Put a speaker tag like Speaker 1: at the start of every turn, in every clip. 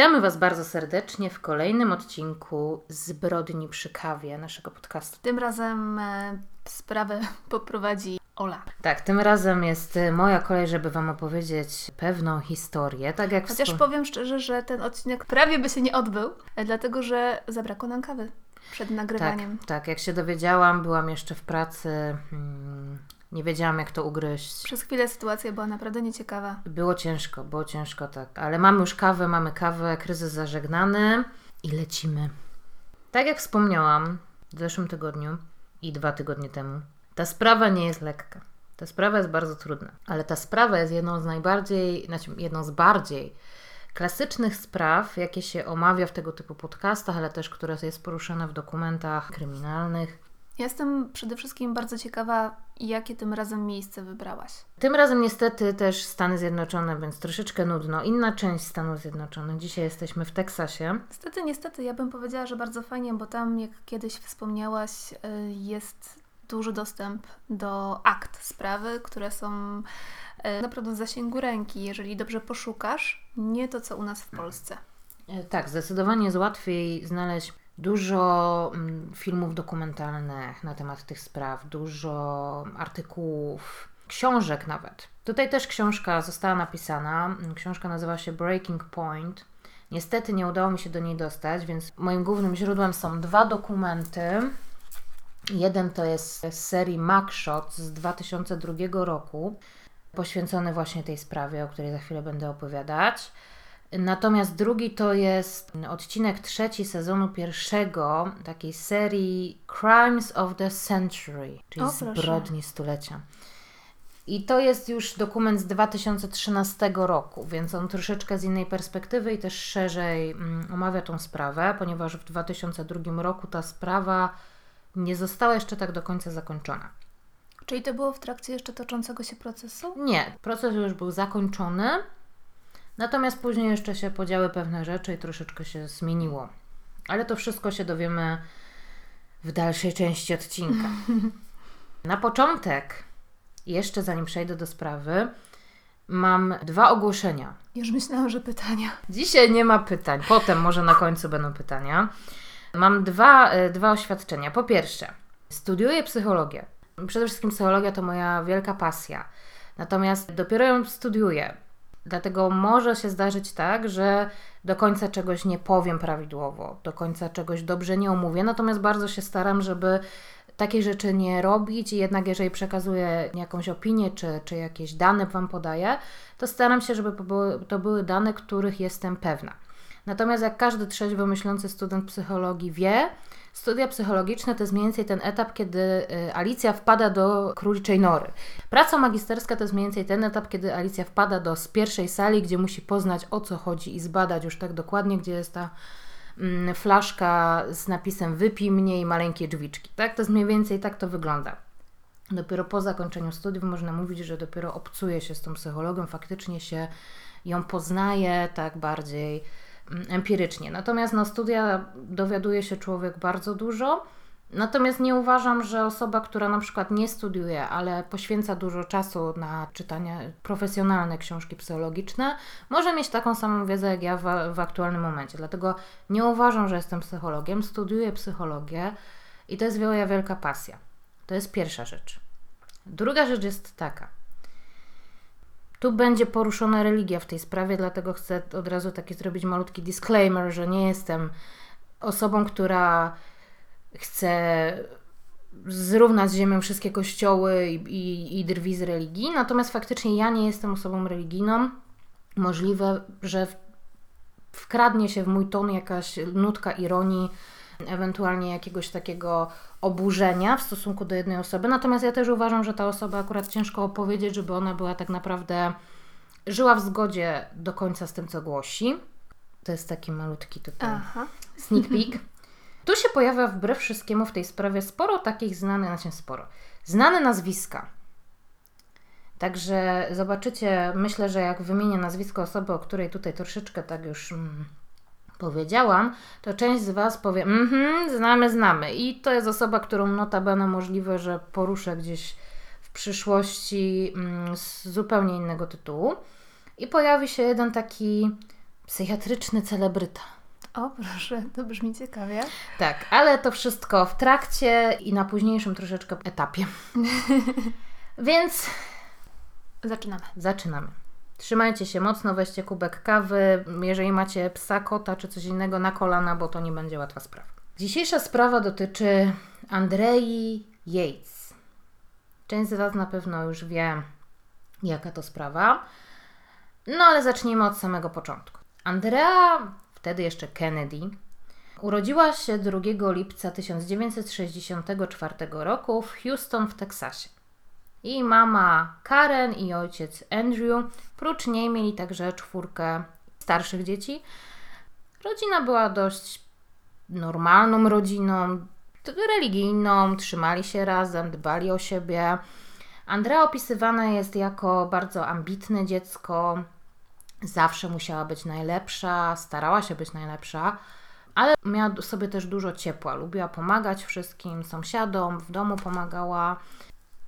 Speaker 1: Witamy Was bardzo serdecznie w kolejnym odcinku Zbrodni przy kawie naszego podcastu.
Speaker 2: Tym razem e, sprawę poprowadzi Ola.
Speaker 1: Tak, tym razem jest e, moja kolej, żeby Wam opowiedzieć pewną historię. Tak jak
Speaker 2: Chociaż
Speaker 1: wspom-
Speaker 2: powiem szczerze, że ten odcinek prawie by się nie odbył, e, dlatego że zabrakło nam kawy przed nagrywaniem.
Speaker 1: tak, tak, jak się dowiedziałam, byłam jeszcze w pracy, mm, nie wiedziałam jak to ugryźć.
Speaker 2: Przez chwilę sytuacja była naprawdę nieciekawa.
Speaker 1: Było ciężko, było ciężko, tak. Ale mamy już kawę, mamy kawę, kryzys zażegnany i lecimy. Tak jak wspomniałam w zeszłym tygodniu i dwa tygodnie temu, ta sprawa nie jest lekka. Ta sprawa jest bardzo trudna, ale ta sprawa jest jedną z najbardziej, znaczy jedną z bardziej klasycznych spraw, jakie się omawia w tego typu podcastach, ale też które jest poruszane w dokumentach kryminalnych.
Speaker 2: Ja Jestem przede wszystkim bardzo ciekawa, jakie tym razem miejsce wybrałaś.
Speaker 1: Tym razem niestety też Stany Zjednoczone, więc troszeczkę nudno. Inna część Stanów Zjednoczonych. Dzisiaj jesteśmy w Teksasie.
Speaker 2: Niestety, niestety, ja bym powiedziała, że bardzo fajnie, bo tam, jak kiedyś wspomniałaś, y, jest duży dostęp do akt sprawy, które są y, naprawdę w zasięgu ręki. Jeżeli dobrze poszukasz, nie to co u nas w Polsce.
Speaker 1: E, Tak, zdecydowanie jest łatwiej znaleźć dużo mm, filmów dokumentalnych na temat tych spraw, dużo artykułów, książek nawet. Tutaj też książka została napisana. Książka nazywa się Breaking Point. Niestety nie udało mi się do niej dostać, więc moim głównym źródłem są dwa dokumenty. Jeden to jest z serii Mugshot z 2002 roku, poświęcony właśnie tej sprawie, o której za chwilę będę opowiadać. Natomiast drugi to jest odcinek trzeci sezonu pierwszego takiej serii Crimes of the Century, czyli
Speaker 2: O,
Speaker 1: zbrodni stulecia. I to jest już dokument z 2013 roku, więc on troszeczkę z innej perspektywy i też szerzej mm, omawia tą sprawę, ponieważ w 2002 roku ta sprawa nie została jeszcze tak do końca zakończona.
Speaker 2: Czyli to było w trakcie jeszcze toczącego się procesu?
Speaker 1: Nie, proces już był zakończony, natomiast później jeszcze się podziały pewne rzeczy i troszeczkę się zmieniło. Ale to wszystko się dowiemy w dalszej części odcinka. Na początek, jeszcze zanim przejdę do sprawy, mam dwa ogłoszenia.
Speaker 2: Już myślałam, że pytania.
Speaker 1: Dzisiaj nie ma pytań, potem może na końcu będą pytania. Mam dwa, e, dwa oświadczenia. Po pierwsze, studiuję psychologię. Przede wszystkim psychologia to moja wielka pasja. Natomiast dopiero ją studiuję. Dlatego może się zdarzyć tak, że do końca czegoś nie powiem prawidłowo, do końca czegoś dobrze nie omówię. Natomiast bardzo się staram, żeby takie rzeczy nie robić i jednak jeżeli przekazuję jakąś opinię czy, czy jakieś dane Wam podaję, to staram się, żeby to były, dane, których jestem pewna. Natomiast jak każdy trzeźwo myślący student psychologii wie, studia psychologiczne to jest mniej więcej ten etap, kiedy y, Alicja wpada do króliczej nory. Praca magisterska to jest mniej więcej ten etap, kiedy Alicja wpada do pierwszej sali, gdzie musi poznać o co chodzi i zbadać już tak dokładnie, gdzie jest ta mm, flaszka z napisem wypij mnie i maleńkie drzwiczki. Tak? To jest mniej więcej tak to wygląda. Dopiero po zakończeniu studiów można mówić, że dopiero obcuje się z tą psychologią, faktycznie się ją poznaje tak bardziej empirycznie. Natomiast na studia dowiaduje się człowiek bardzo dużo. Natomiast nie uważam, że osoba, która na przykład nie studiuje, ale poświęca dużo czasu na czytanie profesjonalne książki psychologiczne, może mieć taką samą wiedzę jak ja w, w aktualnym momencie. Dlatego nie uważam, że jestem psychologiem. Studiuję psychologię i to jest moja wielka pasja. To jest pierwsza rzecz. Druga rzecz jest taka. Tu będzie poruszona religia w tej sprawie, dlatego chcę od razu taki zrobić malutki disclaimer, że nie jestem osobą, która chce zrównać z ziemią wszystkie kościoły i, i, i drwi z religii. Natomiast faktycznie ja nie jestem osobą religijną. Możliwe, że wkradnie się w mój ton jakaś nutka ironii, ewentualnie jakiegoś takiego oburzenia w stosunku do jednej osoby. Natomiast ja też uważam, że ta osoba akurat ciężko opowiedzieć, żeby ona była tak naprawdę żyła w zgodzie do końca z tym, co głosi. To jest taki malutki tutaj
Speaker 2: Aha.
Speaker 1: sneak peek. Tu się pojawia wbrew wszystkiemu w tej sprawie sporo takich znanych, znaczy sporo, znane nazwiska. Także zobaczycie, myślę, że jak wymienię nazwisko osoby, o której tutaj troszeczkę tak już mm, powiedziałam, to część z Was powie, mhm, znamy, znamy. I to jest osoba, którą notabene możliwe, że poruszę gdzieś w przyszłości mm, z zupełnie innego tytułu. I pojawi się jeden taki psychiatryczny celebryta.
Speaker 2: O, proszę, to brzmi ciekawie.
Speaker 1: Tak, ale to wszystko w trakcie i na późniejszym troszeczkę etapie. Więc
Speaker 2: Zaczynamy.
Speaker 1: zaczynamy. Trzymajcie się mocno, weźcie kubek kawy. Jeżeli macie psa, kota czy coś innego na kolana, bo to nie będzie łatwa sprawa. Dzisiejsza sprawa dotyczy Andrei Yates. Część z Was na pewno już wie, jaka to sprawa. No ale zacznijmy od samego początku. Andrea, wtedy jeszcze Kennedy, urodziła się 2 lipca 1964 roku w Houston w Teksasie. Jej mama Karen i ojciec Andrew, prócz niej mieli także czwórkę starszych dzieci. Rodzina była dość normalną rodziną, religijną, trzymali się razem, dbali o siebie. Andrea opisywana jest jako bardzo ambitne dziecko, zawsze musiała być najlepsza, starała się być najlepsza, ale miała sobie też dużo ciepła, lubiła pomagać wszystkim sąsiadom, w domu pomagała.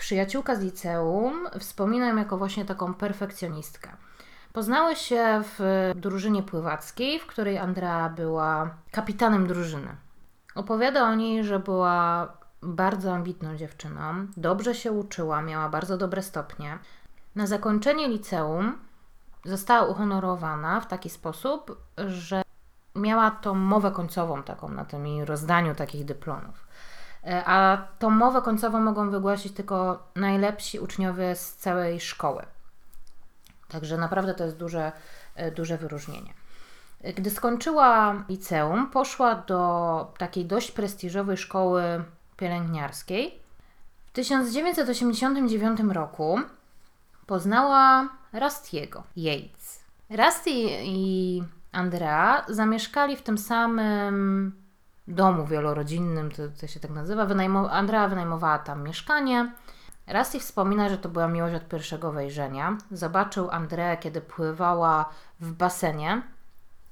Speaker 1: Przyjaciółka z liceum wspomina ją jako właśnie taką perfekcjonistkę. Poznały się w drużynie pływackiej, w której Andrea była kapitanem drużyny. Opowiada o niej, że była bardzo ambitną dziewczyną, dobrze się uczyła, miała bardzo dobre stopnie. Na zakończenie liceum została uhonorowana w taki sposób, że miała tą mowę końcową taką na tym rozdaniu takich dyplomów. E, A tą mowę końcową mogą wygłosić tylko najlepsi uczniowie z całej szkoły. Także naprawdę to jest duże, e, duże wyróżnienie. E, Gdy skończyła liceum, poszła do takiej dość prestiżowej szkoły pielęgniarskiej. W 1989 roku poznała Rustiego Yates. Rusty i Andrea zamieszkali w tym samym domu wielorodzinnym, to, to się tak nazywa. Wynajmo- Andrea wynajmowała tam mieszkanie. Rusty wspomina, że to była miłość od pierwszego wejrzenia. Zobaczył Andreę, kiedy pływała w basenie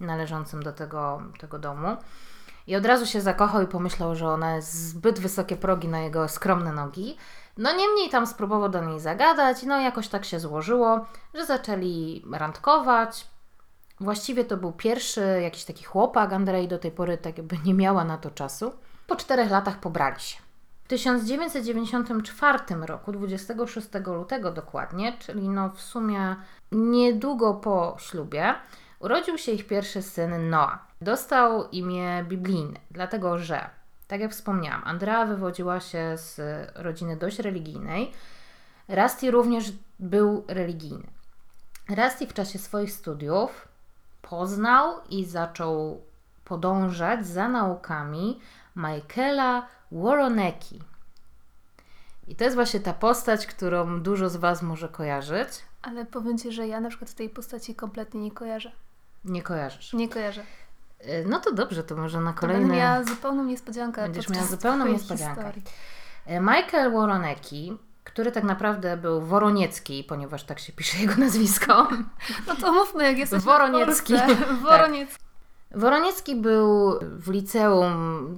Speaker 1: należącym do tego, tego domu. I od razu się zakochał i pomyślał, że ona jest zbyt wysokie progi na jego skromne nogi. No niemniej tam spróbował do niej zagadać, no jakoś tak się złożyło, że zaczęli randkować. Właściwie to był pierwszy jakiś taki chłopak, Andrei do tej pory tak jakby nie miała na to czasu. Po czterech latach pobrali się. W 1994 roku, 26 lutego dokładnie, czyli no w sumie niedługo po ślubie, urodził się ich pierwszy syn Noah. Dostał imię biblijne, dlatego że, tak jak wspomniałam, Andrea wywodziła się z rodziny dość religijnej. Rusty również był religijny. Rusty w czasie swoich studiów poznał i zaczął podążać za naukami Michaela Woronecki. I to jest właśnie ta postać, którą dużo z Was może kojarzyć.
Speaker 2: Ale powiem Ci, że ja na przykład tej postaci kompletnie nie kojarzę.
Speaker 1: Nie kojarzysz.
Speaker 2: Nie kojarzę.
Speaker 1: Y, No to dobrze, to może na
Speaker 2: To
Speaker 1: kolejny...
Speaker 2: będę miała zupełną niespodziankę
Speaker 1: Będziesz miała zupełną niespodziankę.
Speaker 2: historii.
Speaker 1: Y, Michael Woronecki, który tak naprawdę był Woroniecki, ponieważ tak się pisze jego nazwisko.
Speaker 2: No to mówmy, jak jesteś
Speaker 1: Woroniecki. Tak.
Speaker 2: Woroniecki.
Speaker 1: Woroniecki był w liceum,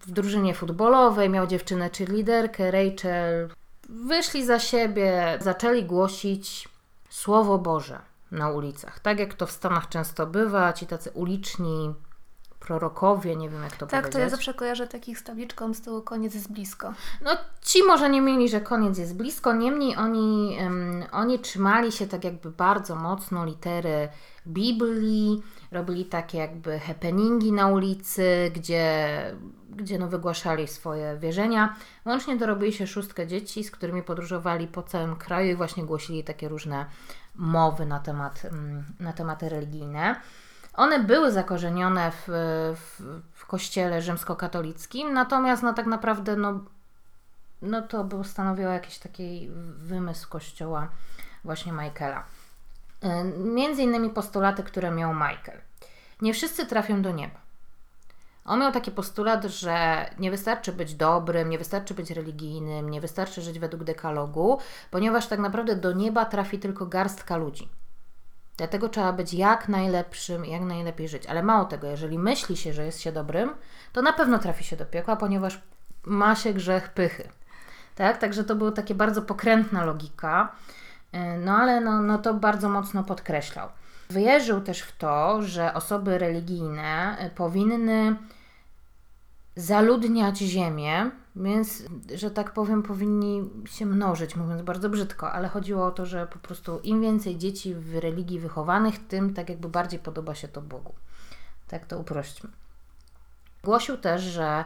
Speaker 1: w drużynie futbolowej, miał dziewczynę czy liderkę, Rachel. Wyszli za siebie, zaczęli głosić Słowo Boże na ulicach. Tak jak to w Stanach często bywa, ci tacy uliczni prorokowie, nie wiem jak to
Speaker 2: Tak,
Speaker 1: powiedzieć.
Speaker 2: to ja zawsze kojarzę takich z tabliczką z tyłu koniec jest blisko.
Speaker 1: No ci może nie mieli, że koniec jest blisko, niemniej oni, em, oni trzymali się tak jakby bardzo mocno litery Biblii, robili takie jakby happeningi na ulicy, gdzie, gdzie no wygłaszali swoje wierzenia. Łącznie dorobili się szóstkę dzieci, z którymi podróżowali po całym kraju i właśnie głosili takie różne mowy na, temat, mm, na tematy religijne. One były zakorzenione w, w, w kościele rzymskokatolickim, natomiast no tak naprawdę no, no to był stanowiło jakiś taki wymysł kościoła właśnie Michaela. Y, Między innymi postulaty, które miał Michael. Nie wszyscy trafią do nieba. On miał taki postulat, że nie wystarczy być dobrym, nie wystarczy być religijnym, nie wystarczy żyć według dekalogu, ponieważ tak naprawdę do nieba trafi tylko garstka ludzi. Dlatego trzeba być jak najlepszym, jak najlepiej żyć. Ale mało tego, jeżeli myśli się, że jest się dobrym, to na pewno trafi się do piekła, ponieważ ma się grzech pychy. Tak? Także to była taka bardzo pokrętna logika, Yy, no ale no, no to bardzo mocno podkreślał. Wierzył też w to, że osoby religijne powinny zaludniać ziemię, więc, że tak powiem, powinni się mnożyć, mówiąc bardzo brzydko, ale chodziło o to, że po prostu im więcej dzieci w religii wychowanych, tym tak jakby bardziej podoba się to Bogu. Tak to uprośćmy. Głosił też, że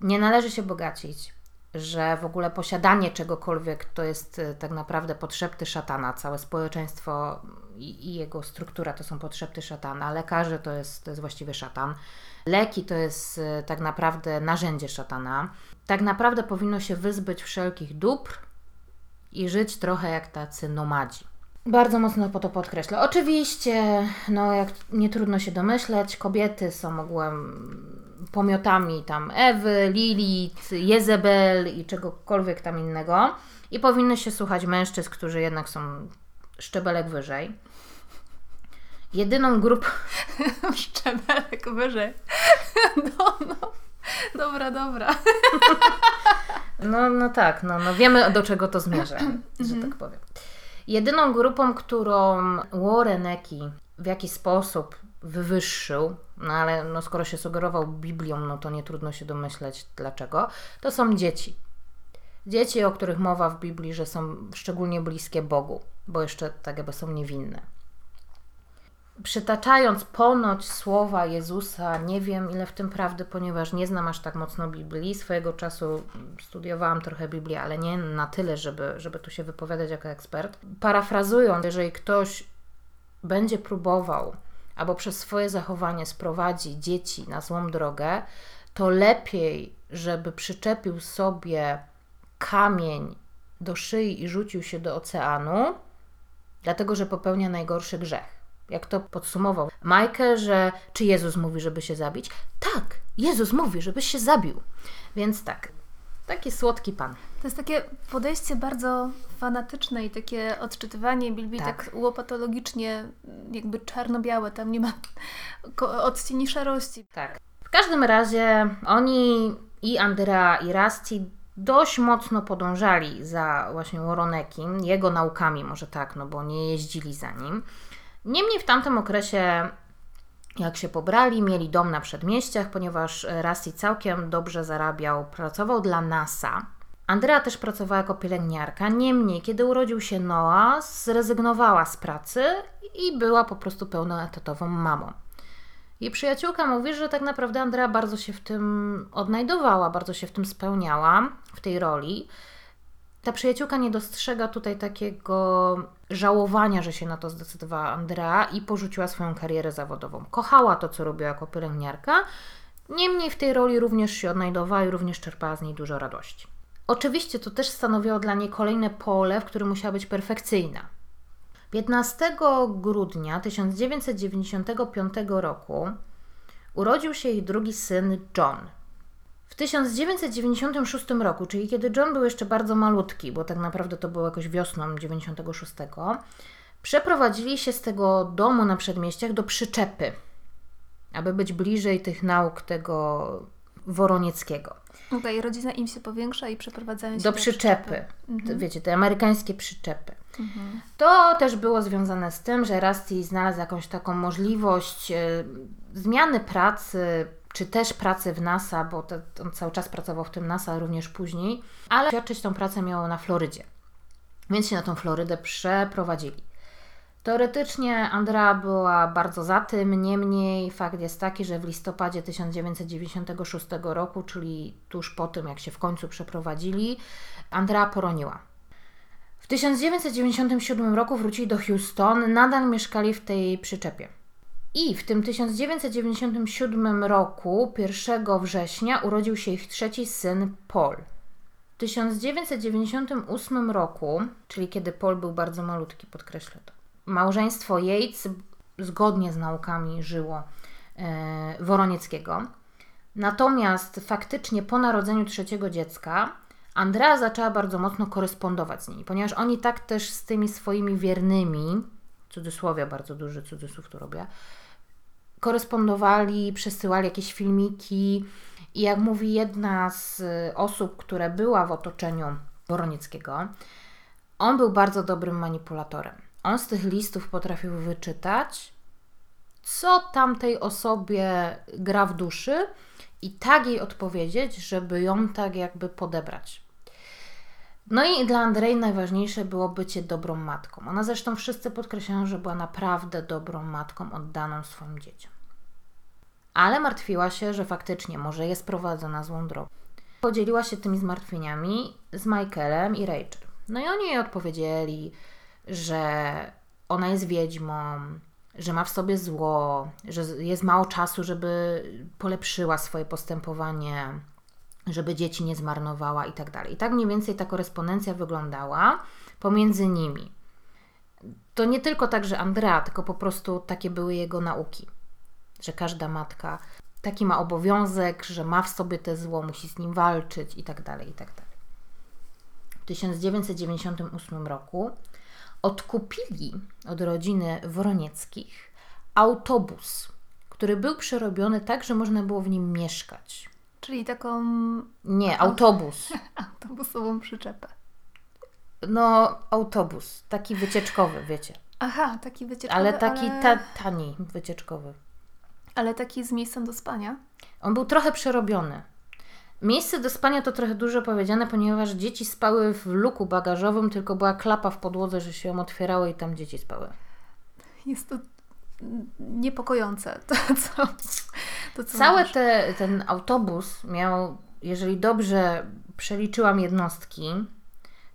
Speaker 1: nie należy się bogacić, że w ogóle posiadanie czegokolwiek to jest e, tak naprawdę podszepty szatana. Całe społeczeństwo i, jego struktura to są podszepty szatana. Lekarze to jest, to jest właściwie szatan. Leki to jest e, tak naprawdę narzędzie szatana. Tak naprawdę powinno się wyzbyć wszelkich dóbr i żyć trochę jak tacy nomadzi. Bardzo mocno po to podkreślę. Oczywiście, no jak nie trudno się domyśleć, kobiety są ogółem pomiotami tam Ewy, Lilith, Jezebel i czegokolwiek tam innego i powinny się słuchać mężczyzn, którzy jednak są szczebelek wyżej. Jedyną grupą...
Speaker 2: szczebelek wyżej. No, no. Dobra, dobra.
Speaker 1: No, no tak, no, no wiemy do czego to zmierza, że tak powiem. Jedyną grupą, którą Warren Eki w jakiś sposób wywyższył, no ale no skoro się sugerował Biblią, no to nie trudno się domyśleć dlaczego, to są dzieci. Dzieci, o których mowa w Biblii, że są szczególnie bliskie Bogu, bo jeszcze tak jakby są niewinne. Przytaczając ponoć słowa Jezusa, nie wiem ile w tym prawdy, ponieważ nie znam aż tak mocno Biblii. Swojego czasu studiowałam trochę Biblię, ale nie na tyle, żeby, żeby tu się wypowiadać jako ekspert. Parafrazując, jeżeli ktoś będzie próbował albo przez swoje zachowanie sprowadzi dzieci na złą drogę, to lepiej, żeby przyczepił sobie kamień do szyi i rzucił się do oceanu, dlatego że popełnia najgorszy grzech. Jak to podsumował Michael, że czy Jezus mówi, żeby się zabić? Tak, Jezus mówi, żebyś się zabił. Więc tak, taki słodki pan.
Speaker 2: To jest takie podejście bardzo fanatyczne i takie odczytywanie Biblii tak, tak łopatologicznie, jakby czarno-białe, tam nie ma odcieni szarości.
Speaker 1: Tak. W każdym razie oni i Andrea i Rasti dość mocno podążali za właśnie Woronekim, jego naukami może tak, no bo nie jeździli za nim. Niemniej w tamtym okresie jak się pobrali, mieli dom na przedmieściach, ponieważ Rasti całkiem dobrze zarabiał, pracował dla NASA. Andrea też pracowała jako pielęgniarka, niemniej kiedy urodził się Noah, zrezygnowała z pracy i była po prostu pełnoetatową mamą. Jej przyjaciółka mówi, że tak naprawdę Andrea bardzo się w tym odnajdowała, bardzo się w tym spełniała, w tej roli. Ta przyjaciółka nie dostrzega tutaj takiego żałowania, że się na to zdecydowała Andrea i porzuciła swoją karierę zawodową. Kochała to, co robiła jako pielęgniarka, niemniej w tej roli również się odnajdowała i również czerpała z niej dużo radości. Oczywiście to też stanowiło dla niej kolejne pole, w którym musiała być perfekcyjna. 15 grudnia 1995 roku urodził się jej drugi syn John. W 1996 roku, czyli kiedy John był jeszcze bardzo malutki, bo tak naprawdę to było jakoś wiosną 96, przeprowadzili się z tego domu na przedmieściach do przyczepy, aby być bliżej tych nauk tego Woronieckiego.
Speaker 2: Okej, okay, rodzina im się powiększa i przeprowadzają się
Speaker 1: do, do przyczepy. przyczepy. Mhm. Wiecie, te amerykańskie przyczepy. Mhm. To też było związane z tym, że Rusty znalazł jakąś taką możliwość e, zmiany pracy, czy też pracy w NASA, bo on cały czas pracował w tym NASA, również później, ale świadczyć tą pracę miało na Florydzie. Więc się na tą Florydę przeprowadzili. Teoretycznie Andrea była bardzo za tym, niemniej fakt jest taki, że w listopadzie 1996 roku, czyli tuż po tym, jak się w końcu przeprowadzili, Andrea poroniła. W 1997 roku wrócili do Houston, nadal mieszkali w tej przyczepie. I w tym 1997 roku, 1 września, urodził się ich trzeci syn Paul. W 1998 roku, czyli kiedy Paul był bardzo malutki, podkreślę to, małżeństwo Yates zgodnie z naukami żyło e, Woronieckiego. Natomiast faktycznie po narodzeniu trzeciego dziecka Andrea zaczęła bardzo mocno korespondować z nimi, ponieważ oni tak też z tymi swoimi wiernymi, cudzysłowie, bardzo duży cudzysłów tu robię, korespondowali, przesyłali jakieś filmiki i jak mówi jedna z osób, która była w otoczeniu Woronieckiego, on był bardzo dobrym manipulatorem. On z tych listów potrafił wyczytać, co tamtej osobie gra w duszy i tak jej odpowiedzieć, żeby ją tak jakby podebrać. No i dla Andrzej najważniejsze było bycie dobrą matką. Ona zresztą wszyscy podkreślają, że była naprawdę dobrą matką oddaną swoim dzieciom. Ale martwiła się, że faktycznie może jest prowadzona złą drogą. Podzieliła się tymi zmartwieniami z Michaelem i Rachel. No i oni jej odpowiedzieli, że ona jest wiedźmą, że ma w sobie zło, że jest mało czasu, żeby polepszyła swoje postępowanie, żeby dzieci nie zmarnowała i tak dalej. I tak mniej więcej ta korespondencja wyglądała pomiędzy nimi. To nie tylko tak, że Andrea, tylko po prostu takie były jego nauki, że każda matka taki ma obowiązek, że ma w sobie te zło, musi z nim walczyć i tak dalej, i tak dalej. W 1998 roku odkupili od rodziny Woronieckich autobus, który był przerobiony tak, że można było w nim mieszkać.
Speaker 2: Czyli taką.
Speaker 1: Nie, autobus.
Speaker 2: autobusową przyczepę.
Speaker 1: No, autobus, taki wycieczkowy, wiecie.
Speaker 2: Aha, taki wycieczkowy.
Speaker 1: Ale taki ale... Ta, tani, wycieczkowy.
Speaker 2: Ale taki z miejscem do spania?
Speaker 1: On był trochę przerobiony. Miejsce do spania to trochę dużo powiedziane, ponieważ dzieci spały w luku bagażowym, tylko była klapa w podłodze, że się ją otwierało i tam dzieci spały.
Speaker 2: Jest to niepokojące. To, co,
Speaker 1: to, co Cały te, ten autobus miał, jeżeli dobrze przeliczyłam jednostki,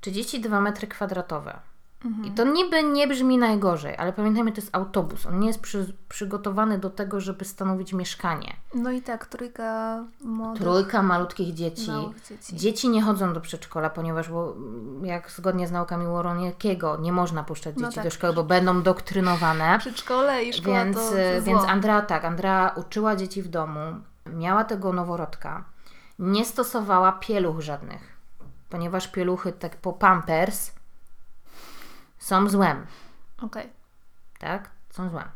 Speaker 1: 32 metry kwadratowe. Mhm. I to niby nie brzmi najgorzej, ale pamiętajmy, to jest autobus. On nie jest przy, przygotowany do tego, żeby stanowić mieszkanie.
Speaker 2: No i tak, trójka
Speaker 1: młodych, Trójka malutkich dzieci. dzieci. Dzieci nie chodzą do przedszkola, ponieważ bo, jak zgodnie z naukami Łoroniekiego nie można puszczać no dzieci no tak, do szkoły, bo będą doktrynowane.
Speaker 2: Przedszkole i szkoła
Speaker 1: Więc, to, to więc Andrea tak, Andrea uczyła dzieci w domu, miała tego noworodka, nie stosowała pieluch żadnych, ponieważ pieluchy tak po pampers są złem.
Speaker 2: Okej. Okay.
Speaker 1: Tak? Są złem.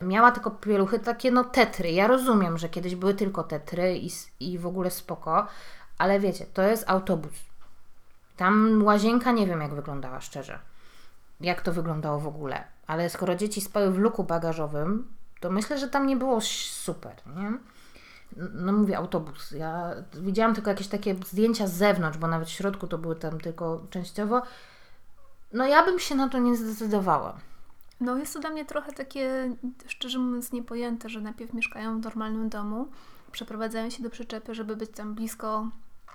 Speaker 1: Miała tylko pieluchy takie no tetry. Ja rozumiem, że kiedyś były tylko tetry i, i w ogóle spoko, ale wiecie, to jest autobus. Tam łazienka nie wiem jak wyglądała szczerze. Jak to wyglądało w ogóle. Ale skoro dzieci spały w luku bagażowym, to myślę, że tam nie było super, nie? No mówię autobus. Ja widziałam tylko jakieś takie zdjęcia z zewnątrz, bo nawet w środku to były tam tylko częściowo no ja bym się na to nie zdecydowała.
Speaker 2: No jest to dla mnie trochę takie, szczerze mówiąc, niepojęte, że najpierw mieszkają w normalnym domu, przeprowadzają się do przyczepy, żeby być tam blisko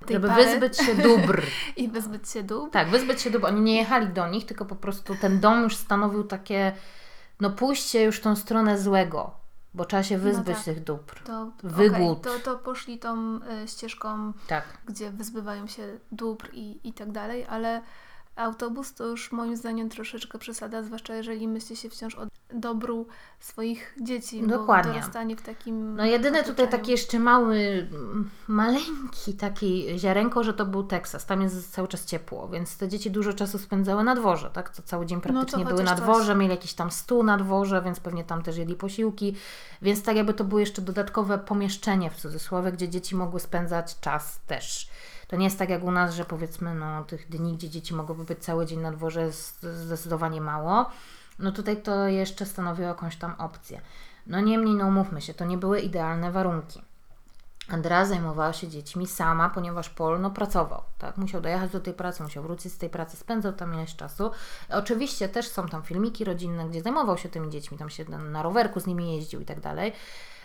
Speaker 2: tej
Speaker 1: Żeby
Speaker 2: pary.
Speaker 1: wyzbyć się dóbr.
Speaker 2: I wyzbyć się dóbr.
Speaker 1: Tak, wyzbyć się dóbr. Oni nie jechali do nich, tylko po prostu ten dom już stanowił takie, no pójście już tą stronę złego, bo trzeba się no wyzbyć no tak. tych dóbr. To, Wygód.
Speaker 2: Okay, to, to poszli tą y, ścieżką, tak. gdzie wyzbywają się dóbr i, i tak dalej, ale Autobus to już moim zdaniem troszeczkę przesada, zwłaszcza jeżeli myśli się wciąż o dobru swoich dzieci. Dokładnie. Bo w takim.
Speaker 1: No jedyne otoczeniu. tutaj taki jeszcze mały, maleńki taki ziarenko, że to był Teksas. Tam jest cały czas ciepło, więc te dzieci dużo czasu spędzały na dworze, tak? To cały dzień no praktycznie no były na dworze, coś. mieli jakiś tam stół na dworze, więc pewnie tam też jedli posiłki. Więc tak jakby to było jeszcze dodatkowe pomieszczenie w cudzysłowie, gdzie dzieci mogły spędzać czas też. To nie jest tak jak u nas, że powiedzmy, no, tych dni, gdzie dzieci mogłyby być cały dzień na dworze, jest zdecydowanie mało. No tutaj to jeszcze stanowiło jakąś tam opcję. No niemniej, no umówmy się, to nie były idealne warunki. Andrea zajmowała się dziećmi sama, ponieważ Paul no, pracował, tak? Musiał dojechać do tej pracy, musiał wrócić z tej pracy, spędzał tam ileś czasu. Oczywiście też są tam filmiki rodzinne, gdzie zajmował się tymi dziećmi, tam się na rowerku z nimi jeździł i tak dalej.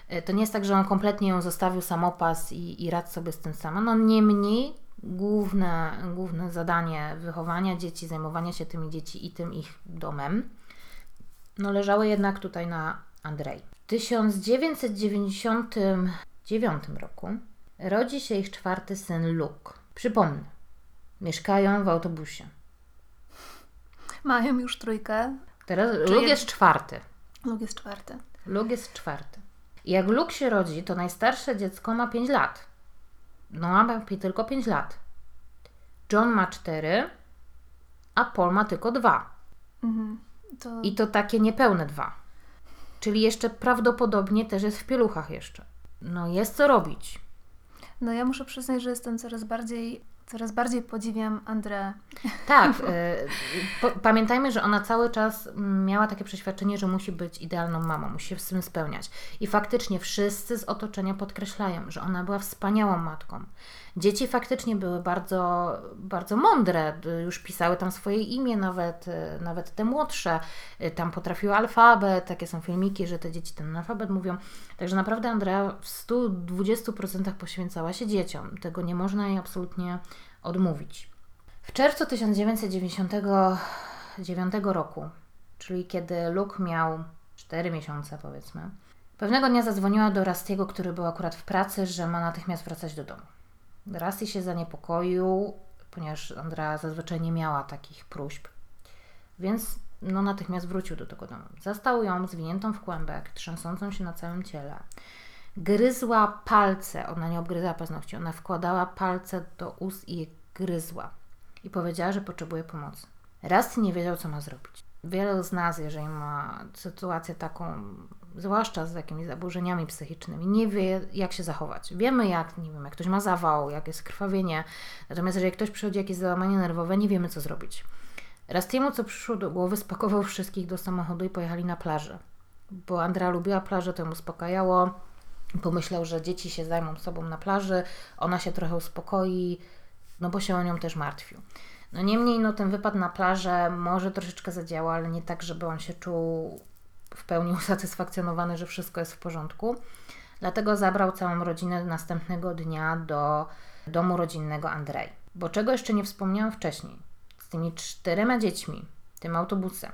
Speaker 1: E, to nie jest tak, że on kompletnie ją zostawił samopas i, i radź sobie z tym sama. No niemniej główne, główne zadanie wychowania dzieci, zajmowania się tymi dzieci i tym ich domem, no leżały jednak tutaj na Andrzej. W 1999 roku rodzi się ich czwarty syn Luke. Przypomnę, mieszkają w autobusie.
Speaker 2: Mają już trójkę.
Speaker 1: Teraz Luke jest czwarty.
Speaker 2: Luke jest czwarty.
Speaker 1: Luke jest czwarty. Jak Luke się rodzi, to najstarsze dziecko ma 5 lat. No, ma tylko 5 lat. John ma 4, a Paul ma tylko 2. Mhm. To... I to takie niepełne 2. Czyli jeszcze prawdopodobnie też jest w pieluchach jeszcze. No jest co robić.
Speaker 2: No ja muszę przyznać, że jestem coraz bardziej Coraz bardziej podziwiam Andrę.
Speaker 1: Tak. y, pamiętajmy, że ona cały czas miała takie przeświadczenie, że musi być idealną mamą, musi się z tym spełniać. I faktycznie wszyscy z otoczenia podkreślają, że ona była wspaniałą matką. Dzieci faktycznie były bardzo, bardzo mądre, y, już pisały tam swoje imię, nawet, y, nawet te młodsze, tam potrafiły alfabet, takie są filmiki, że te dzieci ten alfabet mówią. Także naprawdę Andrea w 120% poświęcała się dzieciom. Tego nie można jej absolutnie odmówić. W czerwcu 1999 roku, czyli kiedy Luke miał 4 miesiące powiedzmy, pewnego dnia zadzwoniła do Rastiego, który był akurat w pracy, że ma natychmiast wracać do domu. Rasty się zaniepokoił, ponieważ Andrea zazwyczaj nie miała takich próśb, więc no, natychmiast wrócił do tego domu. Zastał ją zwiniętą w kłębek, trzęsącą się na całym ciele. Gryzła palce, ona nie obgryzała paznokci, ona wkładała palce do ust i je gryzła. I powiedziała, że potrzebuje pomocy. Rusty nie wiedział, co ma zrobić. Wielu z nas, jeżeli ma sytuację taką, zwłaszcza z jakimiś zaburzeniami psychicznymi, nie wie, jak się zachować. Wiemy, jak, nie wiem, jak ktoś ma zawał, jak jest krwawienie, natomiast jeżeli ktoś przychodzi jakieś załamanie nerwowe, nie wiemy, co zrobić. Rastiemu, co przyszło do głowy, spakował wszystkich do samochodu i pojechali na plażę. Bo Andrea lubiła plażę, to ją uspokajało. Pomyślał, że dzieci się zajmą sobą na plaży, ona się trochę uspokoi, no bo się o nią też martwił. No niemniej, no ten wypad na plażę może troszeczkę zadziała, ale nie tak, żeby on się czuł w pełni usatysfakcjonowany, że wszystko jest w porządku. Dlatego zabrał całą rodzinę następnego dnia do domu rodzinnego Andrzej. Bo czego jeszcze nie wspomniałam wcześniej, z tymi czterema dziećmi, tym autobusem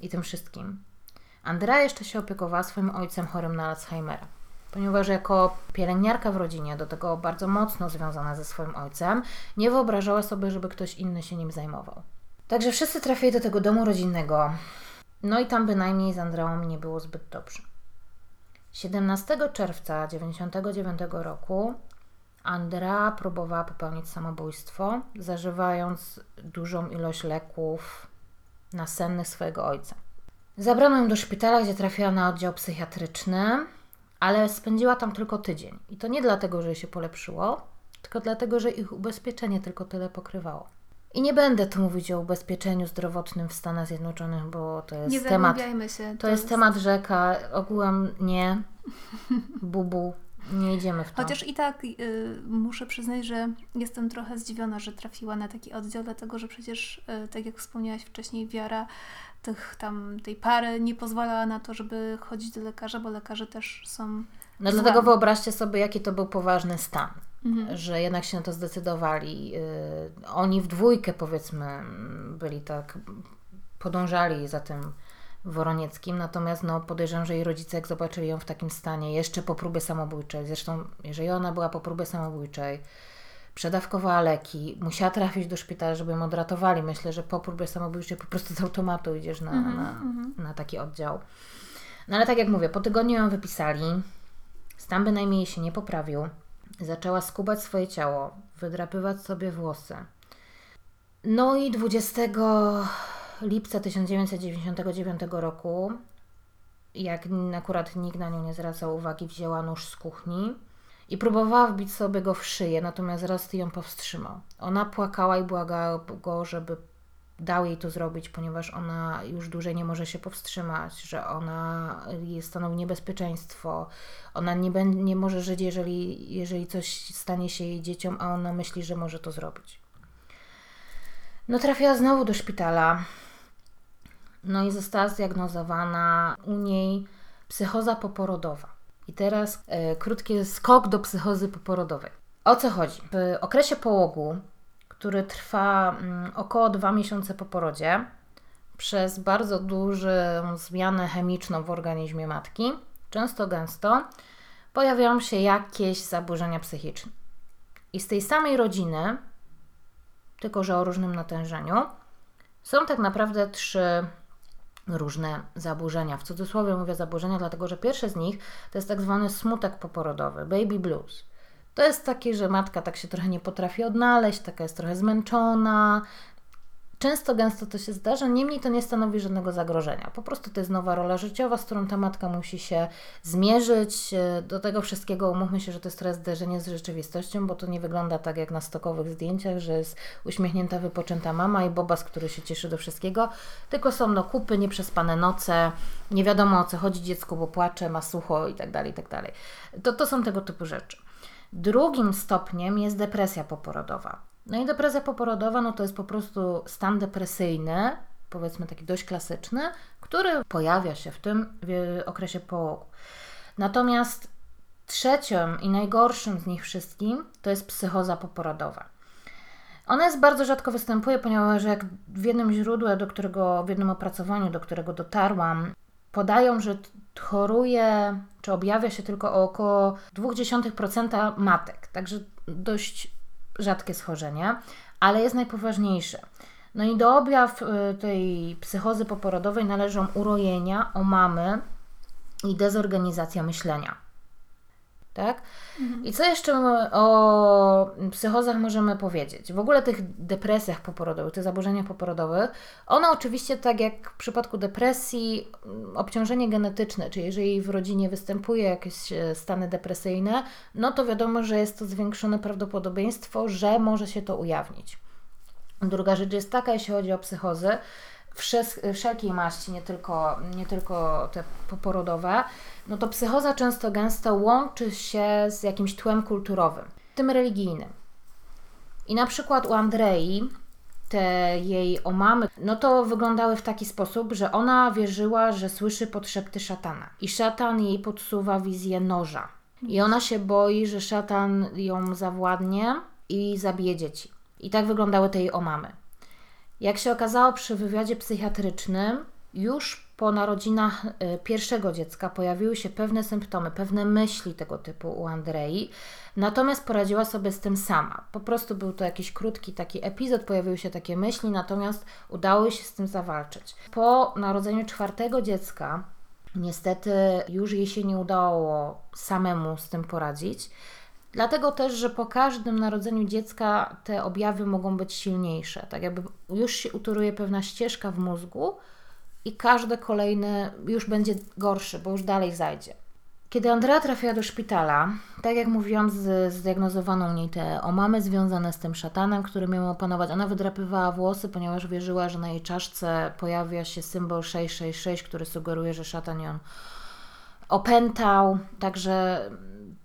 Speaker 1: i tym wszystkim, Andrea jeszcze się opiekowała swoim ojcem chorym na Alzheimera ponieważ jako pielęgniarka w rodzinie, do tego bardzo mocno związana ze swoim ojcem, nie wyobrażała sobie, żeby ktoś inny się nim zajmował. Także wszyscy trafili do tego domu rodzinnego, no i tam bynajmniej z Andreą nie było zbyt dobrze. 17 czerwca 1999 roku Andrea próbowała popełnić samobójstwo, zażywając dużą ilość leków nasennych swojego ojca. Zabrano ją do szpitala, gdzie trafiła na oddział psychiatryczny ale spędziła tam tylko tydzień. I to nie dlatego, że się polepszyło, tylko dlatego, że ich ubezpieczenie tylko tyle pokrywało. I nie będę tu mówić o ubezpieczeniu zdrowotnym w Stanach Zjednoczonych, bo to jest
Speaker 2: nie
Speaker 1: temat.
Speaker 2: Się,
Speaker 1: to, to jest, jest temat rzeka. Ogółem nie. Bubu. Nie idziemy w to.
Speaker 2: Chociaż i tak y, muszę przyznać, że jestem trochę zdziwiona, że trafiła na taki oddział, dlatego że przecież, y, tak jak wspomniałaś wcześniej, wiara tych tam, tej pary nie pozwalała na to, żeby chodzić do lekarza, bo lekarze też są.
Speaker 1: No złami. dlatego wyobraźcie sobie, jaki to był poważny stan, mhm. że jednak się na to zdecydowali. Yy, oni w dwójkę, powiedzmy, byli tak, podążali za tym Woronieckim, natomiast no, podejrzewam, że jej rodzice, jak zobaczyli ją w takim stanie, jeszcze po próbie samobójczej, zresztą jeżeli ona była po próbie samobójczej, przedawkowała leki, musiała trafić do szpitala, żeby ją odratowali. Myślę, że po próbie samobójczej po prostu z automatu idziesz na, -hmm. na, mhm. na, taki oddział. No ale tak jak mówię, po tygodniu ją wypisali, stan bynajmniej się nie poprawił. Zaczęła skubać swoje ciało, wydrapywać sobie włosy. No i 20 lipca 1999 roku, jak akurat nikt na nią nie zwracał uwagi, wzięła nóż z kuchni i próbowała wbić sobie go w szyję, natomiast Rusty ją powstrzymał. Ona płakała i błagała go, żeby dał jej to zrobić, ponieważ ona już dłużej nie może się powstrzymać, że ona stanowi niebezpieczeństwo, ona nie, nie może żyć, jeżeli, jeżeli coś stanie się jej dzieciom, a ona myśli, że może to zrobić. No trafiła znowu do szpitala. No i została zdiagnozowana u niej psychoza poporodowa. I teraz e, krótki skok do psychozy poporodowej. O co chodzi? W okresie połogu, który trwa mm, około 2 miesiące po porodzie, przez bardzo dużą zmianę chemiczną w organizmie matki, często gęsto, pojawiają się jakieś zaburzenia psychiczne. I z tej samej rodziny, tylko że o różnym natężeniu, są tak naprawdę trzy różne zaburzenia. W cudzysłowie mówię zaburzenia, dlatego że pierwsze z nich to jest tak zwany smutek poporodowy, baby blues. To jest takie, że matka tak się trochę nie potrafi odnaleźć, taka jest trochę zmęczona. Często, gęsto to się zdarza, niemniej to nie stanowi żadnego zagrożenia. Po prostu to jest nowa rola życiowa, z którą ta matka musi się zmierzyć. Do tego wszystkiego umówmy się, że to jest teraz zderzenie z rzeczywistością, bo to nie wygląda tak jak na stokowych zdjęciach, że jest uśmiechnięta, wypoczęta mama i bobas, który się cieszy do wszystkiego, tylko są no kupy, nieprzespane noce, nie wiadomo o co chodzi dziecku, bo płacze, ma sucho i tak dalej, i tak dalej. To, to są tego typu rzeczy. Drugim stopniem jest depresja poporodowa. No i depresja poporodowa no to jest po prostu stan depresyjny, powiedzmy taki dość klasyczny, który pojawia się w tym w okresie połogu. Natomiast trzecią i najgorszym z nich wszystkim to jest psychoza poporodowa. Ona jest bardzo rzadko występuje, ponieważ jak w jednym źródle, do którego, w jednym opracowaniu, do którego dotarłam, podają, że choruje, czy objawia się tylko około 0,2% matek. Także dość rzadkie schorzenie, ale jest najpoważniejsze. No i do objaw y, tej psychozy poporodowej należą urojenia, omamy i dezorganizacja myślenia. Tak? Mhm. I co jeszcze o psychozach możemy powiedzieć? W ogóle tych depresjach poporodowych, tych zaburzeniach poporodowych, one oczywiście, tak jak w przypadku depresji, mm, obciążenie genetyczne, czyli jeżeli w rodzinie występuje jakieś e, stany depresyjne, no to wiadomo, że jest to zwiększone prawdopodobieństwo, że może się to ujawnić. Druga rzecz jest taka, jeśli chodzi o psychozy, wszelkiej maści, nie tylko, nie tylko te poporodowe, no to psychoza często gęsto łączy się z jakimś tłem kulturowym, tym religijnym. I na przykład u Andrei te jej omamy, no to wyglądały w taki sposób, że ona wierzyła, że słyszy podszepty szatana. I szatan jej podsuwa wizję noża. I ona się boi, że szatan ją zawładnie i zabije dzieci. I tak wyglądały te jej omamy. Jak się okazało przy wywiadzie psychiatrycznym, już po narodzinach y, pierwszego dziecka pojawiły się pewne symptomy, pewne myśli tego typu u Andrei, natomiast poradziła sobie z tym sama. Po prostu był to jakiś krótki taki epizod, pojawiły się takie myśli, natomiast udało się z tym zawalczyć. Po narodzeniu czwartego dziecka, niestety już jej się nie udało samemu z tym poradzić. Dlatego też, że po każdym narodzeniu dziecka te objawy mogą być silniejsze. Tak jakby już się utoruje pewna ścieżka w mózgu i każde kolejne już będzie gorsze, bo już dalej zajdzie. Kiedy Andrea trafiła do szpitala, tak jak mówiłam, z, zdiagnozowano u niej te omamy związane z tym szatanem, który miał opanować. Ona wydrapywała włosy, ponieważ wierzyła, że na jej czaszce pojawia się symbol 666, który sugeruje, że szatan ją opętał. Także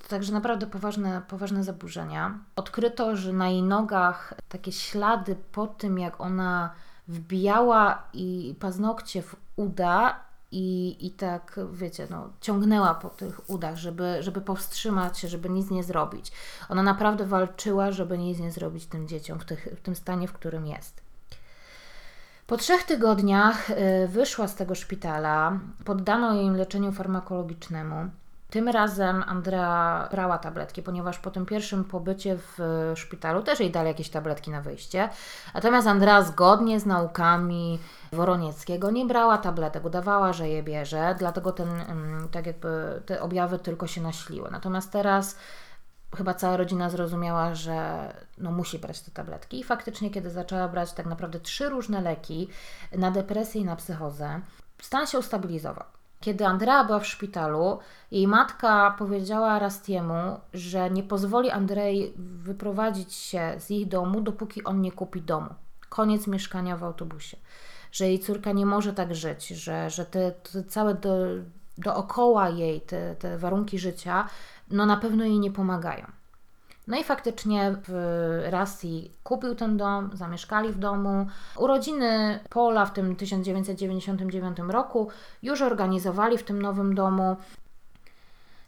Speaker 1: Także naprawdę poważne, poważne zaburzenia. Odkryto, że na jej nogach takie ślady po tym, jak ona wbijała i paznokcie w uda i, i tak, wiecie, no, ciągnęła po tych udach, żeby, żeby powstrzymać się, żeby nic nie zrobić. Ona naprawdę walczyła, żeby nic nie zrobić tym dzieciom w, tych, w tym stanie, w którym jest. Po trzech tygodniach y, wyszła z tego szpitala, poddano jej leczeniu farmakologicznemu. Tym razem Andrea brała tabletki, ponieważ po tym pierwszym pobycie w szpitalu też jej dali jakieś tabletki na wyjście. Natomiast Andrea zgodnie z naukami Woronieckiego nie brała tabletek, udawała, że je bierze, dlatego ten, mm, tak jakby te objawy tylko się nasiliły. Natomiast teraz chyba cała rodzina zrozumiała, że no musi brać te tabletki i faktycznie kiedy zaczęła brać tak naprawdę trzy różne leki na depresję i na psychozę, stan się ustabilizował. Kiedy Andrea była w szpitalu, jej matka powiedziała Rastiemu, że nie pozwoli Andrei wyprowadzić się z ich domu, dopóki on nie kupi domu. Koniec mieszkania w autobusie. Że jej córka nie może tak żyć, że, że te, te całe do, dookoła jej te, te warunki życia no na pewno jej nie pomagają. No i faktycznie w Rosji kupił ten dom, zamieszkali w domu. Urodziny Pola w tym 1999 roku już organizowali w tym nowym domu.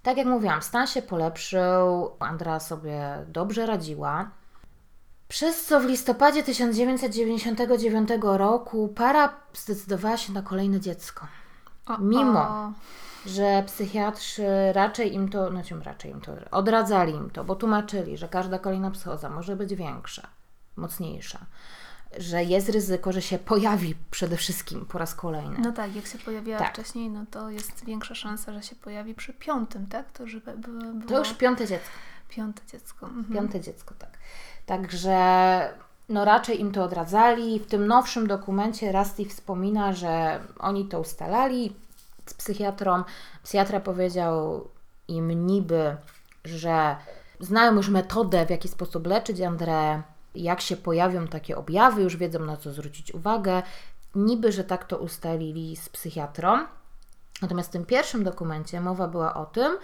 Speaker 1: Tak jak mówiłam, stan się polepszył, Andra sobie dobrze radziła. Przez co w listopadzie 1999 roku para zdecydowała się na kolejne dziecko. Mimo, że psychiatrzy raczej im to, no czym raczej im to, odradzali im to, bo tłumaczyli, że każda kolejna psychoza może być większa, mocniejsza że jest ryzyko, że się pojawi przede wszystkim po raz kolejny.
Speaker 2: No tak, jak się pojawiła tak. wcześniej, no to jest większa szansa, że się pojawi przy piątym, tak?
Speaker 1: To, żeby było... to już piąte dziecko.
Speaker 2: Piąte dziecko.
Speaker 1: Mhm. Piąte dziecko, tak. Także no raczej im to odradzali. W tym nowszym dokumencie Rusty wspomina, że oni to ustalali z psychiatrą. Psychiatra powiedział im niby, że znają już metodę, w jaki sposób leczyć André, jak się pojawią takie objawy, już wiedzą na co zwrócić uwagę. Niby, że tak to ustalili z psychiatrą. Natomiast w tym pierwszym dokumencie mowa była o tym,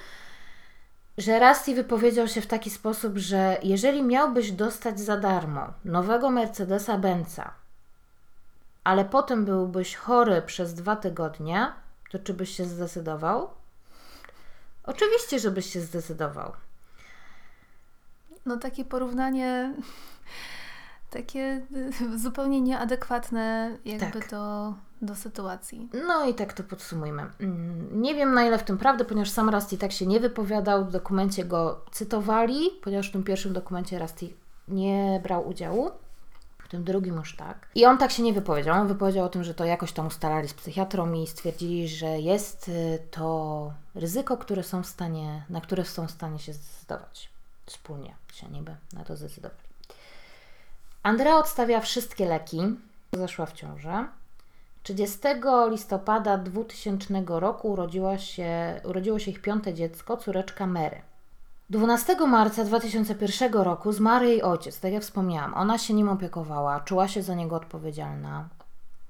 Speaker 1: że Rusty wypowiedział się w taki sposób, że jeżeli miałbyś dostać za darmo nowego Mercedesa Benza, ale potem byłbyś chory przez dwa tygodnie, to czy byś się zdecydował? Oczywiście, żebyś się zdecydował.
Speaker 2: No takie porównanie takie y, zupełnie nieadekwatne jakby
Speaker 1: Tak.
Speaker 2: do, do sytuacji.
Speaker 1: No i tak to podsumujmy. Mm, Nie wiem na ile w tym prawdy, ponieważ sam Rusty tak się nie wypowiadał. W dokumencie go cytowali, ponieważ w tym pierwszym dokumencie Rusty nie brał udziału. W tym drugim już tak. I on tak się nie wypowiedział. On wypowiedział o tym, że to jakoś tam ustalali z psychiatrą i stwierdzili, że jest y, to ryzyko, które są w stanie, na które są w stanie się zdecydować. Wspólnie się niby na to zdecydowali. Andrea odstawia wszystkie leki. Zaszła w ciążę. 30 listopada 2000 roku urodziła się, urodziło się ich piąte dziecko, córeczka Mary. 12 marca 2001 roku zmarł jej ojciec, tak jak wspomniałam. Ona się nim opiekowała, czuła się za niego odpowiedzialna.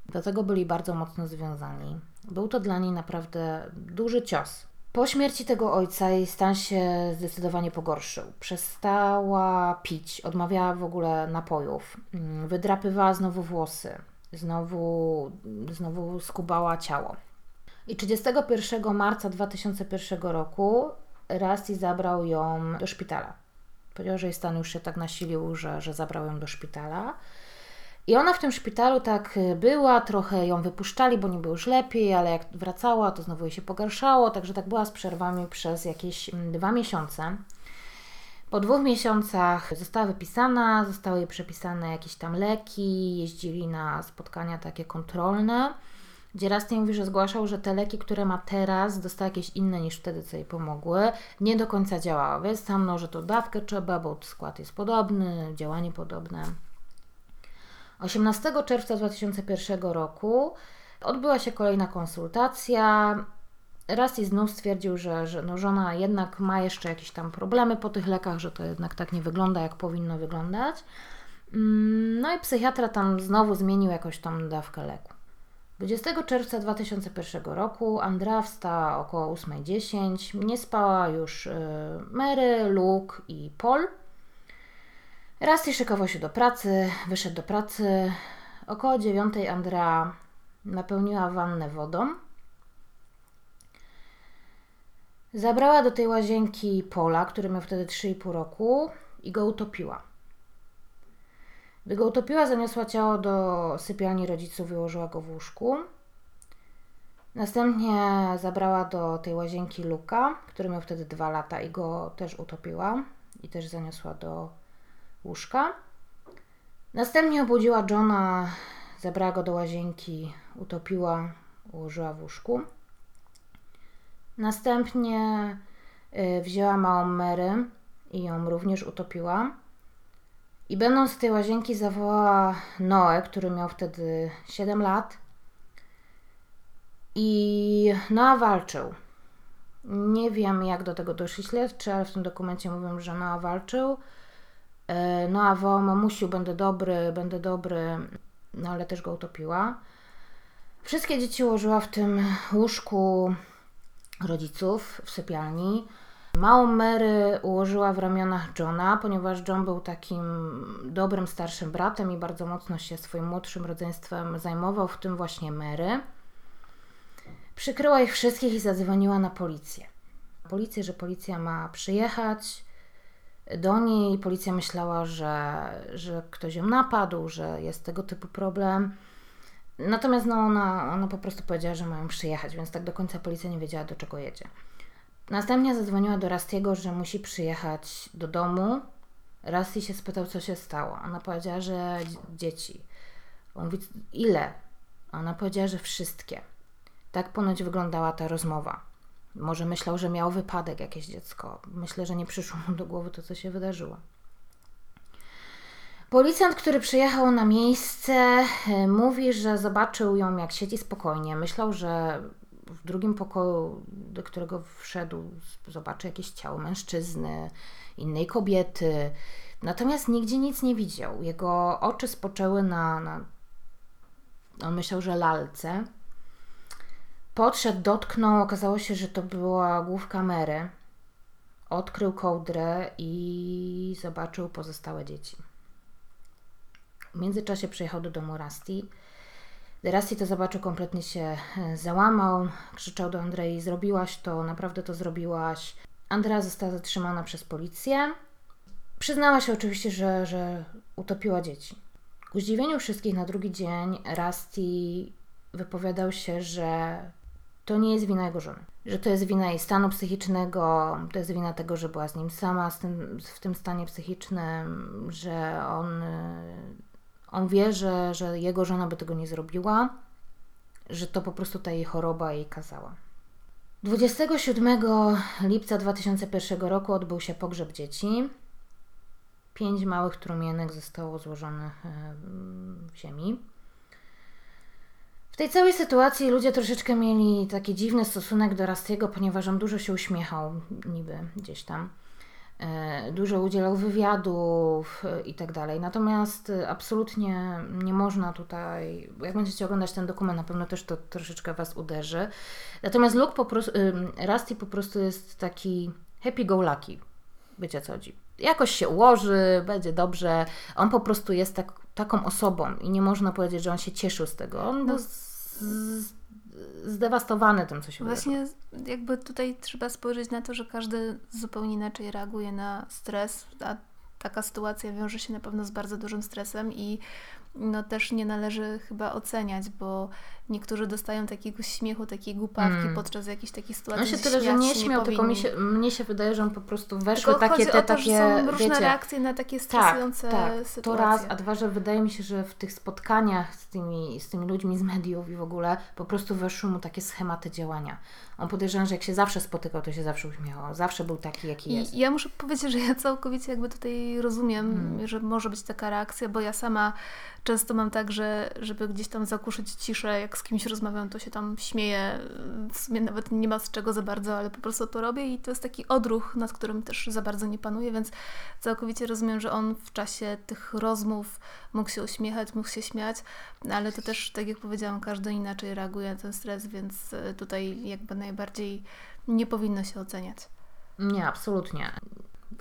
Speaker 1: Do tego byli bardzo mocno związani. Był to dla niej naprawdę duży cios. Po śmierci tego ojca jej stan się zdecydowanie pogorszył. Przestała pić, odmawiała w ogóle napojów, mm, wydrapywała znowu włosy, znowu, znowu skubała ciało. I 31 marca 2001 roku Rusty zabrał ją do szpitala. Powiedział, że jej stan już się tak nasilił, że, że zabrał ją do szpitala. I ona w tym szpitalu tak y, była, trochę ją wypuszczali, bo nie było już lepiej, ale jak wracała, to znowu jej się pogarszało, także tak była z przerwami przez jakieś mm, dwa miesiące. Po dwóch miesiącach została wypisana, zostały jej przepisane jakieś tam leki, jeździli na spotkania takie kontrolne, gdzie raz mówi, że zgłaszał, że te leki, które ma teraz, dostała jakieś inne niż wtedy, co jej pomogły, nie do końca działały, więc tam no, że to dawkę trzeba, bo skład jest podobny, działanie podobne. 18 czerwca 2001 roku odbyła się kolejna konsultacja. Raz i znów stwierdził, że, że no żona jednak ma jeszcze jakieś tam problemy po tych lekach, że to jednak tak nie wygląda, jak powinno wyglądać. Mm, No i psychiatra tam znowu zmienił jakąś tam dawkę leku. 20 czerwca 2001 roku Andrea wstała około 8.10. Nie spała już y, Mary, Luke i Paul. Rusty szykował się do pracy, wyszedł do pracy. Około 9 Andrea napełniła wannę wodą. Zabrała do tej łazienki Pola, który miał wtedy 3,5 roku i go utopiła. Gdy go utopiła, zaniosła ciało do sypialni rodziców i ułożyła go w łóżku. Następnie zabrała do tej łazienki Luka, który miał wtedy 2 lata i go też utopiła i też zaniosła do łóżka. Następnie obudziła Johna, zabrała go do łazienki, utopiła, ułożyła w łóżku. Następnie y, wzięła małą Mary i ją również utopiła. I będąc z tej łazienki zawołała Noę, który miał wtedy 7 lat. I Noa walczył. Nie wiem, jak do tego doszli śledczy, ale w tym dokumencie mówią, że Noa walczył. E, Noa wołał, mamusiu, będę dobry, będę dobry, no ale też go utopiła. Wszystkie dzieci ułożyła w tym łóżku rodziców w sypialni. Małą Mary ułożyła w ramionach Johna, ponieważ John był takim dobrym starszym bratem i bardzo mocno się swoim młodszym rodzeństwem zajmował, w tym właśnie Mary. Przykryła ich wszystkich i zadzwoniła na policję. Policję, że policja ma przyjechać do niej. Policja myślała, że, że ktoś ją napadł, że jest tego typu problem. Natomiast no, ona, ona po prostu powiedziała, że mają przyjechać, więc tak do końca policja nie wiedziała, do czego jedzie. Następnie zadzwoniła do Rastiego, że musi przyjechać do domu. Rasti się spytał, co się stało. Ona powiedziała, że dzie- dzieci. On mówi, ile? Ona powiedziała, że wszystkie. Tak ponoć wyglądała ta rozmowa. Może myślał, że miał wypadek jakieś dziecko. Myślę, że nie przyszło mu do głowy to, co się wydarzyło. Policjant, który przyjechał na miejsce, e, mówi, że zobaczył ją, jak siedzi spokojnie. Myślał, że w drugim pokoju, do którego wszedł, zobaczy jakieś ciało mężczyzny, innej kobiety. Natomiast nigdzie nic nie widział. Jego oczy spoczęły na, na on myślał, że lalce. Podszedł, dotknął, okazało się, że to była główka Mary. Odkrył kołdrę i zobaczył pozostałe dzieci. W międzyczasie przyjechał do domu Rusty. Gdy Rusty to zobaczył, kompletnie się e, załamał. Krzyczał do Andrei, zrobiłaś to, naprawdę to zrobiłaś. Andrea została zatrzymana przez policję. Przyznała się oczywiście, że, że utopiła dzieci. Ku zdziwieniu wszystkich na drugi dzień Rusty wypowiadał się, że to nie jest wina jego żony. Że to jest wina jej stanu psychicznego, to jest wina tego, że była z nim sama z tym, w tym stanie psychicznym, że on, on wie, że, że jego żona by tego nie zrobiła, że to po prostu ta jej choroba jej kazała. 27 lipca 2001 roku odbył się pogrzeb dzieci. Pięć małych trumienek zostało złożonych e, w ziemi. W tej całej sytuacji ludzie troszeczkę mieli taki dziwny stosunek do Rastiego, ponieważ on dużo się uśmiechał, niby gdzieś tam. E, dużo udzielał wywiadów e, i tak dalej. Natomiast absolutnie nie można tutaj, jak będziecie oglądać ten dokument, na pewno też to troszeczkę Was uderzy. Natomiast Luke po prostu, Rusty po prostu jest taki happy go lucky. Wiecie co chodzi jakoś się ułoży, będzie dobrze. On po prostu jest tak, taką osobą i nie można powiedzieć, że on się cieszył z tego. On no. był z, zdewastowany tym, co się
Speaker 2: Właśnie wydarzyło. jakby tutaj trzeba spojrzeć na to, że każdy zupełnie inaczej reaguje na stres, a taka sytuacja wiąże się na pewno z bardzo dużym stresem i no też nie należy chyba oceniać, bo niektórzy dostają takiego śmiechu, takiej głupawki mm. podczas jakiejś takiej sytuacji.
Speaker 1: On się tyle, że nie śmiał, tylko mi się, mnie się wydaje, że on po prostu weszły tylko takie te
Speaker 2: to,
Speaker 1: takie.
Speaker 2: Są różne
Speaker 1: wiecie,
Speaker 2: reakcje na takie tak, stresujące
Speaker 1: tak, tak,
Speaker 2: sytuacje.
Speaker 1: To raz, a dwa, że wydaje mi się, że w tych spotkaniach z tymi, z tymi ludźmi z mediów i w ogóle po prostu weszły mu takie schematy działania. On podejrzewam, że jak się zawsze spotykał, to się zawsze uśmiechał. Zawsze był taki, jaki jest.
Speaker 2: I ja muszę powiedzieć, że ja całkowicie jakby tutaj rozumiem, hmm. że może być taka reakcja, bo ja sama często mam tak, że żeby gdzieś tam zakuszyć ciszę, jak z kimś rozmawiam, to się tam śmieję. W sumie nawet nie ma z czego za bardzo, ale po prostu to robię i to jest taki odruch, nad którym też za bardzo nie panuję, więc całkowicie rozumiem, że on w czasie tych rozmów mógł się uśmiechać, mógł się śmiać, ale to też, tak jak powiedziałam, każdy inaczej reaguje na ten stres, więc e, tutaj jakby najbardziej nie powinno się oceniać.
Speaker 1: Nie, absolutnie.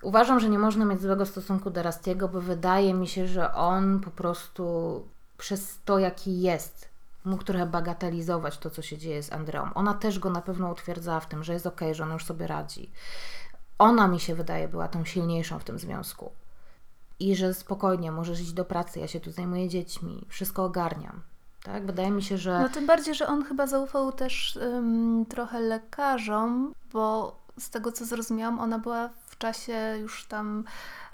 Speaker 1: Uważam, że nie można mieć złego stosunku do Rastiego, bo wydaje mi się, że on po prostu przez to, jaki jest, mógł trochę bagatelizować to, co się dzieje z Andreą. Ona też go na pewno utwierdzała w tym, że jest okej, okay, że on już sobie radzi. Ona mi się wydaje była tą silniejszą w tym związku. I że spokojnie możesz iść do pracy, ja się tu zajmuję dziećmi, wszystko ogarniam. Tak? Wydaje mi się, że.
Speaker 2: No tym bardziej, że on chyba zaufał też trochę lekarzom, bo z tego co zrozumiałam, ona była w czasie już tam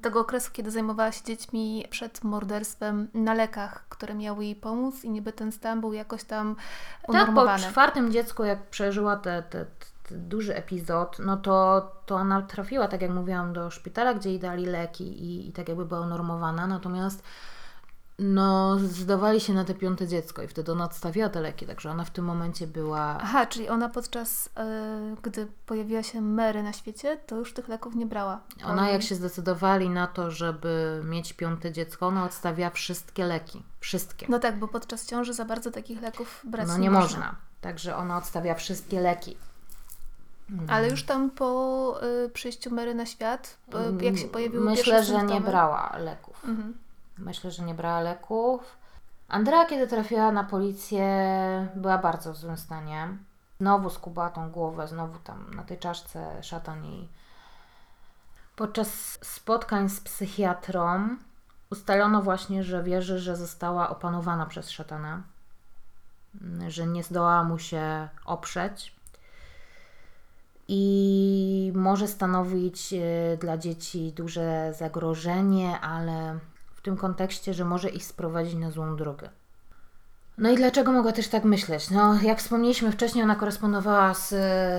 Speaker 2: tego okresu, kiedy zajmowała się dziećmi przed morderstwem na lekach, które miały jej pomóc i niby ten stan był jakoś tam unormowany.
Speaker 1: Tak, po czwartym dziecku, jak przeżyła te, te, te duży epizod, no to, to ona trafiła, tak jak mówiłam, do szpitala, gdzie jej dali leki i, i tak jakby była unormowana, natomiast no, zdawali się na te piąte dziecko i wtedy ona odstawiła te leki, także ona w tym momencie była...
Speaker 2: Aha, czyli ona podczas, yy, gdy pojawiła się Mary na świecie, to już tych leków nie brała.
Speaker 1: Ona jak się zdecydowali na to, żeby mieć piąte dziecko, ona odstawia wszystkie leki. Wszystkie.
Speaker 2: No tak, bo podczas ciąży za bardzo takich leków brać
Speaker 1: no, nie, nie można. można. Także ona odstawia wszystkie leki.
Speaker 2: Ale już tam po y, przyjściu Mary na świat, y, jak się pojawiły
Speaker 1: Myślę, że nie brała leków. Mhm. Myślę, że nie brała leków. Andrea, kiedy trafiła na policję, była bardzo w złym stanie. Znowu skubała tą głowę, znowu tam na tej czaszce szatan jej. Podczas spotkań z psychiatrą ustalono właśnie, że wierzy, że została opanowana przez szatana, że nie zdołała mu się oprzeć i może stanowić e, dla dzieci duże zagrożenie, ale w tym kontekście, że może ich sprowadzić na złą drogę. No i dlaczego mogła też tak myśleć? No, jak wspomnieliśmy wcześniej, ona korespondowała z,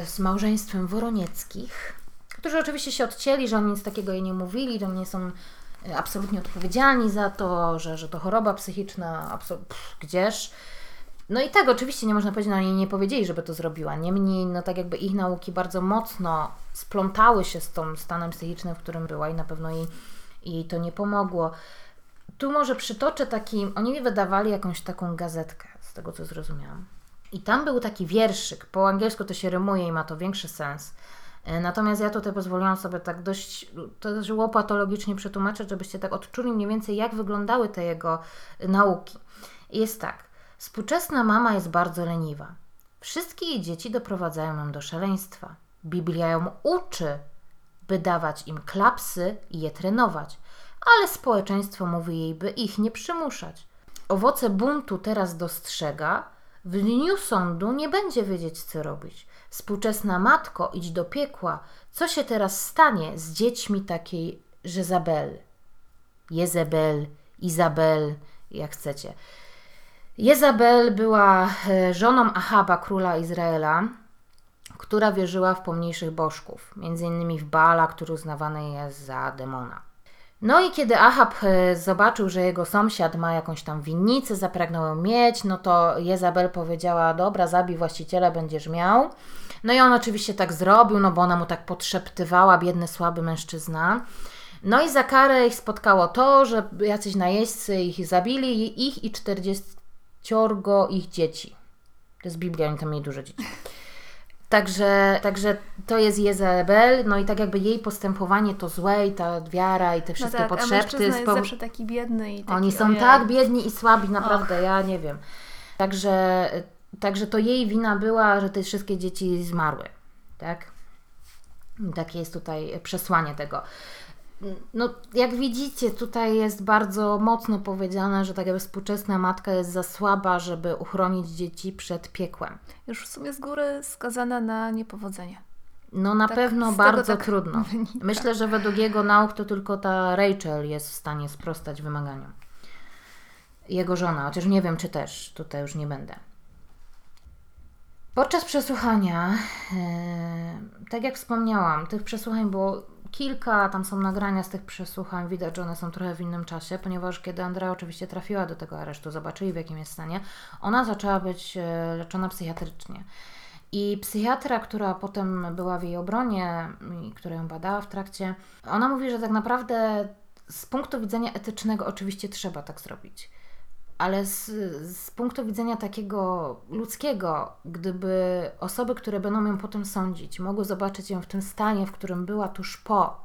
Speaker 1: z małżeństwem Woronieckich, którzy oczywiście się odcięli, że oni nic takiego jej nie mówili, że nie są y, absolutnie odpowiedzialni za to, że, że to choroba psychiczna, pff, gdzież. No i tak, oczywiście nie można powiedzieć, no oni nie powiedzieli, żeby to zrobiła. Niemniej, no tak jakby ich nauki bardzo mocno splątały się z tą stanem psychicznym, w którym była i na pewno jej, jej to nie pomogło. Tu może przytoczę taki, oni wydawali jakąś taką gazetkę, z tego co zrozumiałam. I tam był taki wierszyk, po angielsku to się rymuje i ma to większy sens. E, Natomiast ja tutaj pozwoliłam sobie tak dość to też łopatologicznie przetłumaczyć, żebyście tak odczuli mniej więcej, jak wyglądały te jego y, nauki. I jest tak. Współczesna mama jest bardzo leniwa. Wszystkie jej dzieci doprowadzają ją do szaleństwa. Biblia ją uczy, by dawać im klapsy i je trenować, ale społeczeństwo mówi jej, by ich nie przymuszać. Owoce buntu teraz dostrzega, w dniu sądu nie będzie wiedzieć, co robić. Współczesna matko, idź do piekła. Co się teraz stanie z dziećmi takiej Jezabel? Jezebel, Izabel, jak chcecie. Jezabel była e, żoną Ahaba, króla Izraela, która wierzyła w pomniejszych bożków, między innymi w Baala, który uznawany jest za demona. No i kiedy Ahab e, zobaczył, że jego sąsiad ma jakąś tam winnicę, zapragnął ją mieć, no to Jezabel powiedziała, dobra, zabij właściciela, będziesz miał. No i on oczywiście tak zrobił, no bo ona mu tak podszeptywała, biedny, słaby mężczyzna. No i za karę ich spotkało to, że jacyś najeźdźcy ich zabili, ich i 40 ich dzieci. To jest Biblia, oni tam mieli dużo dzieci. Także, także to jest Jezebel, no i tak jakby jej postępowanie to złe i ta wiara i te
Speaker 2: No
Speaker 1: wszystkie
Speaker 2: tak, a
Speaker 1: podszepty.
Speaker 2: jest
Speaker 1: spowo-
Speaker 2: zawsze taki biedny i taki,
Speaker 1: Oni są
Speaker 2: ojej.
Speaker 1: tak biedni i słabi, naprawdę, ja nie wiem. Także, także to jej wina była, że te wszystkie dzieci zmarły. Tak? I Takie jest tutaj przesłanie tego. No, jak widzicie, tutaj jest bardzo mocno powiedziane, że tak jakby współczesna matka jest za słaba, żeby uchronić dzieci przed piekłem.
Speaker 2: Już w sumie z góry skazana na niepowodzenie.
Speaker 1: No na
Speaker 2: Tak,
Speaker 1: pewno bardzo
Speaker 2: tak
Speaker 1: trudno.
Speaker 2: wynika.
Speaker 1: Myślę, że według jego nauk to tylko ta Rachel jest w stanie sprostać wymaganiom. Jego żona, chociaż nie wiem, czy też, tutaj już nie będę. Podczas przesłuchania, e, tak jak wspomniałam, tych przesłuchań było kilka, tam są nagrania z tych przesłuchań, widać, że one są trochę w innym czasie, ponieważ kiedy Andrea oczywiście trafiła do tego aresztu, zobaczyli w jakim jest stanie, ona zaczęła być e, leczona psychiatrycznie. I psychiatra, która potem była w jej obronie i która ją badała w trakcie, ona mówi, że tak naprawdę z punktu widzenia etycznego oczywiście trzeba tak zrobić. Ale z, z punktu widzenia takiego ludzkiego, gdyby osoby, które będą ją potem sądzić, mogły zobaczyć ją w tym stanie, w którym była tuż po,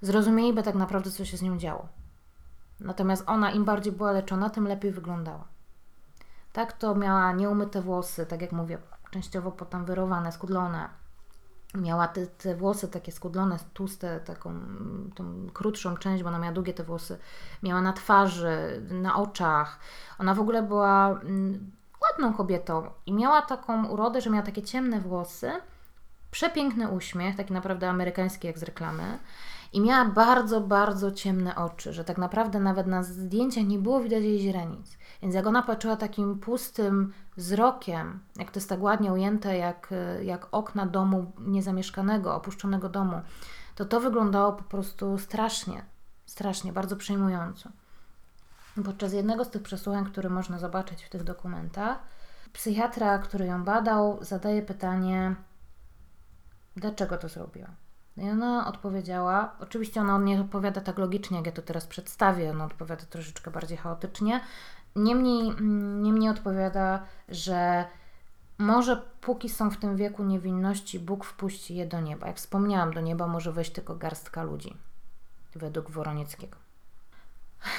Speaker 1: zrozumieliby tak naprawdę, co się z nią działo. Natomiast ona, im bardziej była leczona, tym lepiej wyglądała. Tak, to miała nieumyte włosy, tak jak mówię, częściowo potem wyrowane, skudlone. Miała te, te włosy takie skudlone, tłuste, taką tą krótszą część, bo ona miała długie te włosy. Miała na twarzy, na oczach. Ona w ogóle była mm, ładną kobietą i miała taką urodę, że miała takie ciemne włosy, przepiękny uśmiech, taki naprawdę amerykański jak z reklamy. I miała bardzo, bardzo ciemne oczy, że tak naprawdę nawet na zdjęciach nie było widać jej źrenic. Więc jak ona patrzyła takim pustym wzrokiem, jak to jest tak ładnie ujęte, jak, jak okna domu niezamieszkanego, opuszczonego domu, to to wyglądało po prostu strasznie, strasznie, bardzo przejmująco. Podczas jednego z tych przesłuchań, które można zobaczyć w tych dokumentach, psychiatra, który ją badał, zadaje pytanie, dlaczego to zrobiła. I ona odpowiedziała, oczywiście ona nie odpowiada tak logicznie, jak ja to teraz przedstawię, ona odpowiada troszeczkę bardziej chaotycznie. Niemniej, niemniej odpowiada, że może póki są w tym wieku niewinności, Bóg wpuści je do nieba. Jak wspomniałam, do nieba może wejść tylko garstka ludzi, według Woronieckiego.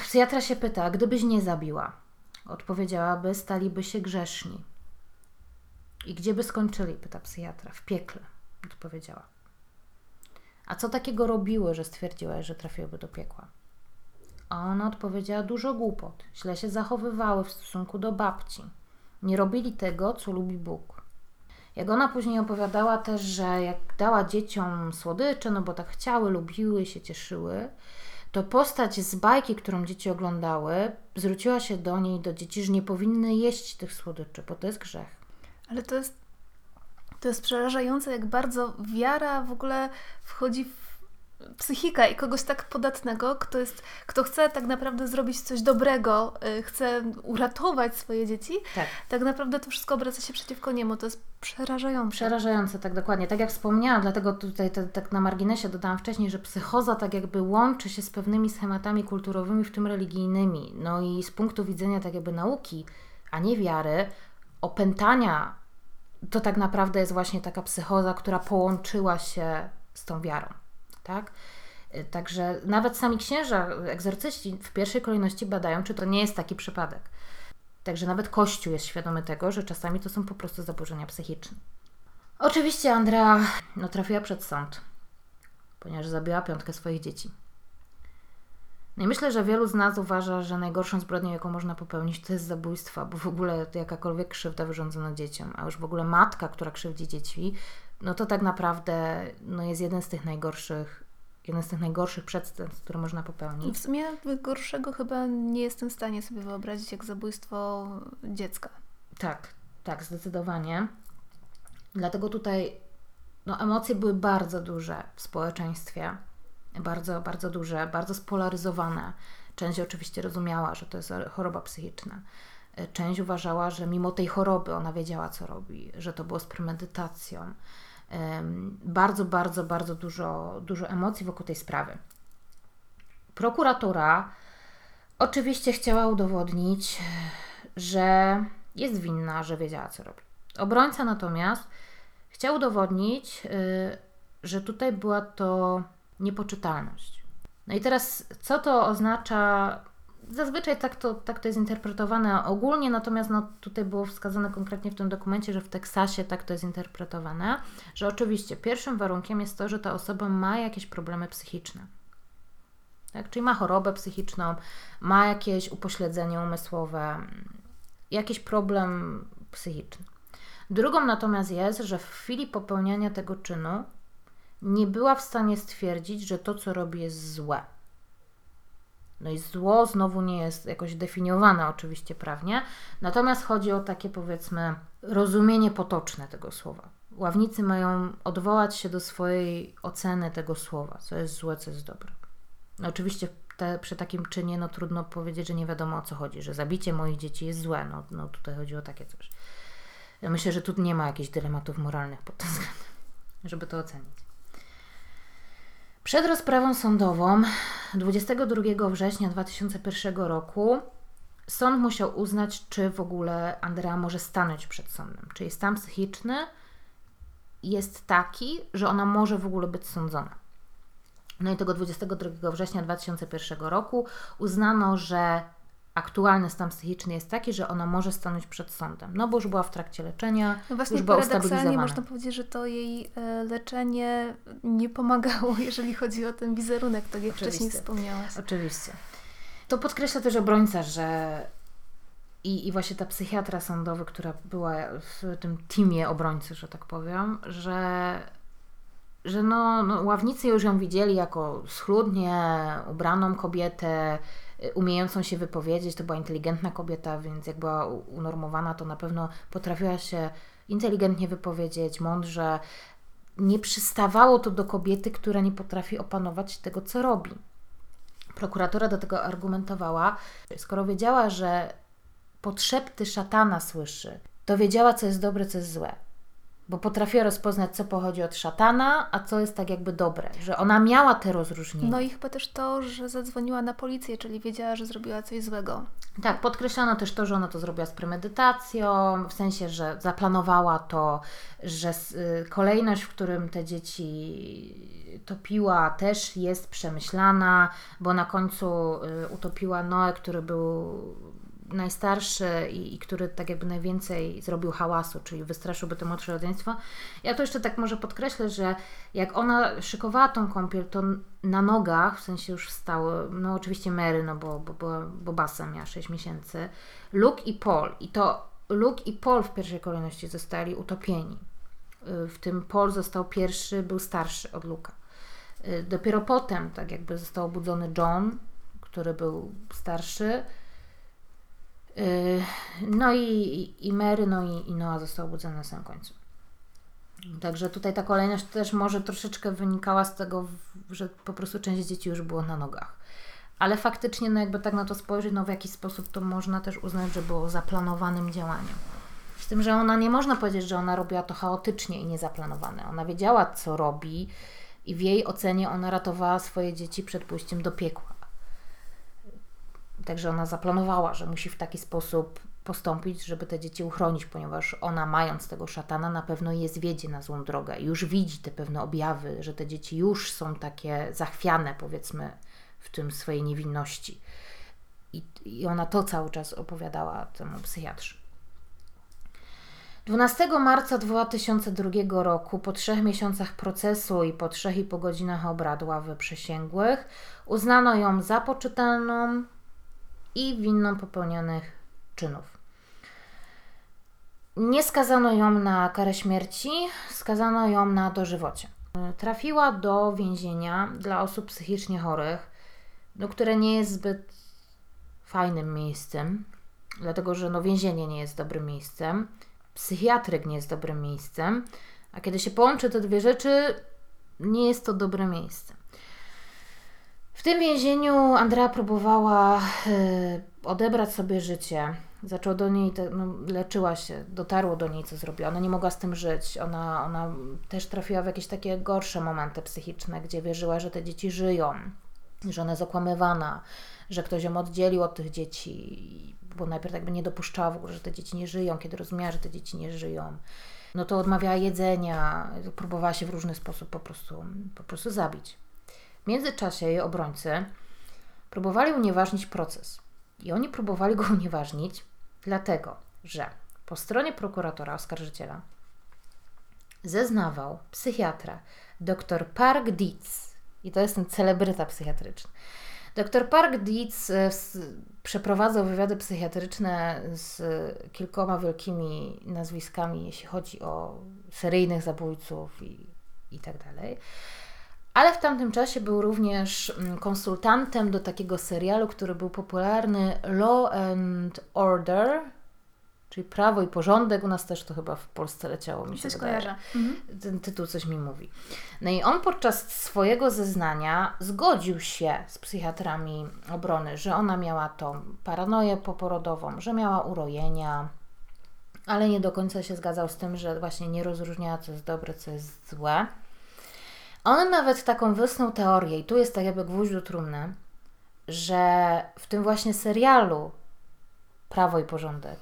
Speaker 1: Psychiatra się pyta, gdybyś nie zabiła? Odpowiedziałaby, staliby się grzeszni. I gdzie by skończyli? Pyta psychiatra. W piekle, odpowiedziała. A co takiego robiły, że stwierdziłaś, że trafiłyby do piekła? A ona odpowiedziała dużo głupot. Źle się zachowywały w stosunku do babci. Nie robili tego, co lubi Bóg. Jak ona później opowiadała też, że jak dała dzieciom słodycze, no bo tak chciały, lubiły, się cieszyły, to postać z bajki, którą dzieci oglądały, zwróciła się do niej, do dzieci, że nie powinny jeść tych słodyczy, bo to jest grzech.
Speaker 2: Ale to jest, to jest przerażające, jak bardzo wiara w ogóle wchodzi w, psychika i kogoś tak podatnego, kto, jest, kto chce tak naprawdę zrobić coś dobrego, y, chce uratować swoje dzieci,
Speaker 1: Tak.
Speaker 2: tak naprawdę to wszystko obraca się przeciwko niemu. To jest przerażające.
Speaker 1: Przerażające, tak dokładnie. Tak jak wspomniałam, dlatego tutaj te, tak na marginesie dodałam wcześniej, że psychoza tak jakby łączy się z pewnymi schematami kulturowymi, w tym religijnymi. No i z punktu widzenia tak jakby nauki, a nie wiary, opętania, to tak naprawdę jest właśnie taka psychoza, która połączyła się z tą wiarą. Tak? Y, Także nawet sami księża, egzorcyści w pierwszej kolejności badają, czy to nie jest taki przypadek. Także nawet Kościół jest świadomy tego, że czasami to są po prostu zaburzenia psychiczne. Oczywiście Andrea no, trafiła przed sąd, ponieważ zabiła piątkę swoich dzieci. No i myślę, że wielu z nas uważa, że najgorszą zbrodnią, jaką można popełnić, to jest zabójstwo, bo w ogóle jakakolwiek krzywda wyrządzona dzieciom, a już w ogóle matka, która krzywdzi dzieci, no to tak naprawdę no, jest jeden z tych najgorszych, jeden z tych najgorszych przestępstw, które można popełnić.
Speaker 2: W sumie gorszego chyba nie jestem w stanie sobie wyobrazić jak zabójstwo dziecka.
Speaker 1: Tak, tak, zdecydowanie. Dlatego tutaj no, emocje były bardzo duże w społeczeństwie. Bardzo, bardzo duże, bardzo spolaryzowane. Część oczywiście rozumiała, że to jest choroba psychiczna. Część uważała, że mimo tej choroby ona wiedziała, co robi, że to było z premedytacją. Bardzo, bardzo, bardzo dużo, dużo emocji wokół tej sprawy. Prokuratura oczywiście chciała udowodnić, że jest winna, że wiedziała, co robi. Obrońca natomiast chciał udowodnić, y, że tutaj była to niepoczytalność. No i teraz, co to oznacza? Zazwyczaj tak to, tak to jest interpretowane ogólnie, natomiast no, tutaj było wskazane konkretnie w tym dokumencie, że w Teksasie tak to jest interpretowane, że oczywiście pierwszym warunkiem jest to, że ta osoba ma jakieś problemy psychiczne. Tak? Czyli ma chorobę psychiczną, ma jakieś upośledzenie umysłowe, jakiś problem psychiczny. Drugą natomiast jest, że w chwili popełniania tego czynu nie była w stanie stwierdzić, że to, co robi, jest złe. No i zło znowu nie jest jakoś definiowane oczywiście prawnie, natomiast chodzi o takie powiedzmy rozumienie potoczne tego słowa. Ławnicy mają odwołać się do swojej oceny tego słowa, co jest złe, co jest dobre. No oczywiście te, przy takim czynie no, trudno powiedzieć, że nie wiadomo o co chodzi, że zabicie moich dzieci jest złe. No, no tutaj chodzi o takie coś. Ja myślę, że tu nie ma jakichś dylematów moralnych pod tym względem, żeby to ocenić. Przed rozprawą sądową 22 września 2001 roku sąd musiał uznać, czy w ogóle Andrea może stanąć przed sądem. Czy jej stan psychiczny jest taki, że ona może w ogóle być sądzona. No i tego 22 września 2001 roku uznano, że aktualny stan psychiczny jest taki, że ona może stanąć przed sądem. No bo już była w trakcie leczenia,
Speaker 2: No właśnie
Speaker 1: już była
Speaker 2: paradoksalnie można powiedzieć, że to jej e, leczenie nie pomagało, jeżeli chodzi o ten wizerunek, tak jak wcześniej
Speaker 1: Oczywiście.
Speaker 2: wspomniałaś.
Speaker 1: Oczywiście. To podkreśla też obrońca, że i, i właśnie ta psychiatra sądowy, która była w tym teamie obrońcy, że tak powiem, że, że no, no, ławnicy już ją widzieli jako schludnie ubraną kobietę, umiejącą się wypowiedzieć. To była inteligentna kobieta, więc jak była unormowana, to na pewno potrafiła się inteligentnie wypowiedzieć, mądrze. Nie przystawało to do kobiety, która nie potrafi opanować tego, co robi. Prokuratura do tego argumentowała, skoro wiedziała, że podszepty szatana słyszy, to wiedziała, co jest dobre, co jest złe. Bo potrafiła rozpoznać, co pochodzi od szatana, a co jest tak jakby dobre. Że ona miała te rozróżnienia.
Speaker 2: No i chyba też to, że zadzwoniła na policję, czyli wiedziała, że zrobiła coś złego.
Speaker 1: Tak, podkreślano też to, że ona to zrobiła z premedytacją, w sensie, że zaplanowała to, że y, kolejność, w którym te dzieci topiła, też jest przemyślana, bo na końcu y, utopiła Noe, który był najstarszy i, i który tak jakby najwięcej zrobił hałasu, czyli wystraszyłby to młodsze rodzeństwo. Ja to jeszcze tak może podkreślę, że jak ona szykowała tą kąpiel, to na nogach, w sensie już wstały, no oczywiście Mary, no bo, bo, bo, bo Basa miała 6 miesięcy, Luke i Paul. I to Luke i Paul w pierwszej kolejności zostali utopieni. W tym Paul został pierwszy, był starszy od Luka. Dopiero potem, tak jakby został obudzony John, który był starszy. Y, No i, i Mary, no i, i Noah został obudzony na samym końcu. Także tutaj ta kolejność też może troszeczkę wynikała z tego, że po prostu część dzieci już było na nogach. Ale faktycznie, no jakby tak na to spojrzeć, no w jakiś sposób to można też uznać, że było zaplanowanym działaniem. Z tym, że ona nie można powiedzieć, że ona robiła to chaotycznie i niezaplanowane. Ona wiedziała, co robi i w jej ocenie ona ratowała swoje dzieci przed pójściem do piekła. Także ona zaplanowała, że musi w taki sposób postąpić, żeby te dzieci uchronić, ponieważ ona, mając tego szatana, na pewno je zwiedzie na złą drogę. Już widzi te pewne objawy, że te dzieci już są takie zachwiane, powiedzmy, w tym swojej niewinności. I, i ona to cały czas opowiadała temu psychiatrze. 12 marca 2002 roku, po trzech miesiącach procesu i po trzech i po godzinach obrad ławy przysięgłych, uznano ją za poczytalną i winną popełnionych czynów. Nie skazano ją na karę śmierci, skazano ją na dożywocie. Trafiła do więzienia dla osób psychicznie chorych, no, które nie jest zbyt fajnym miejscem, dlatego że no, więzienie nie jest dobrym miejscem, psychiatryk nie jest dobrym miejscem, a kiedy się połączy te dwie rzeczy, nie jest to dobre miejsce. W tym więzieniu Andrea próbowała y, odebrać sobie życie. Zaczął do niej, no, leczyła się, dotarło do niej, co zrobiła. Ona nie mogła z tym żyć. Ona, ona też trafiła w jakieś takie gorsze momenty psychiczne, gdzie wierzyła, że te dzieci żyją, że ona jest okłamywana, że ktoś ją oddzielił od tych dzieci, bo najpierw jakby nie dopuszczała w ogóle, że te dzieci nie żyją, kiedy rozumiała, że te dzieci nie żyją. No to odmawiała jedzenia, próbowała się w różny sposób po prostu, po prostu zabić. W międzyczasie jej obrońcy próbowali unieważnić proces. I oni próbowali go unieważnić, dlatego że po stronie prokuratora, oskarżyciela, zeznawał psychiatra dr Park Dietz. I to jest ten celebryta psychiatryczny. Dr Park Dietz e, przeprowadzał wywiady psychiatryczne z kilkoma wielkimi nazwiskami, jeśli chodzi o seryjnych zabójców i, i tak dalej. Ale w tamtym czasie był również mm, konsultantem do takiego serialu, który był popularny Law and Order, czyli Prawo i Porządek. U nas też to chyba w Polsce leciało, mi się coś wydaje. Kojarzę. Mhm. Ten tytuł coś mi mówi. No i on podczas swojego zeznania zgodził się z psychiatrami obrony, że ona miała tą paranoję poporodową, że miała urojenia, ale nie do końca się zgadzał z tym, że właśnie nie rozróżniała, co jest dobre, co jest złe. On nawet taką wysnuł teorię, i tu jest tak jakby gwóźdź do trumny, że w tym właśnie serialu Prawo i Porządek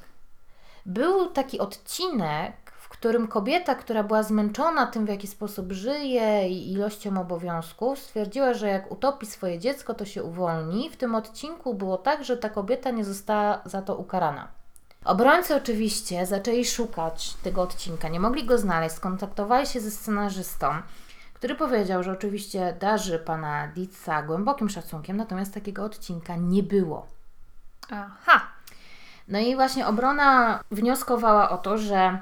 Speaker 1: był taki odcinek, w którym kobieta, która była zmęczona tym, w jaki sposób żyje i ilością obowiązków, stwierdziła, że jak utopi swoje dziecko, to się uwolni. W tym odcinku było tak, że ta kobieta nie została za to ukarana. Obrońcy oczywiście zaczęli szukać tego odcinka, nie mogli go znaleźć, skontaktowali się ze scenarzystą który powiedział, że oczywiście darzy pana Ditsa głębokim szacunkiem, natomiast takiego odcinka nie było.
Speaker 2: Aha.
Speaker 1: No i właśnie obrona wnioskowała o to, że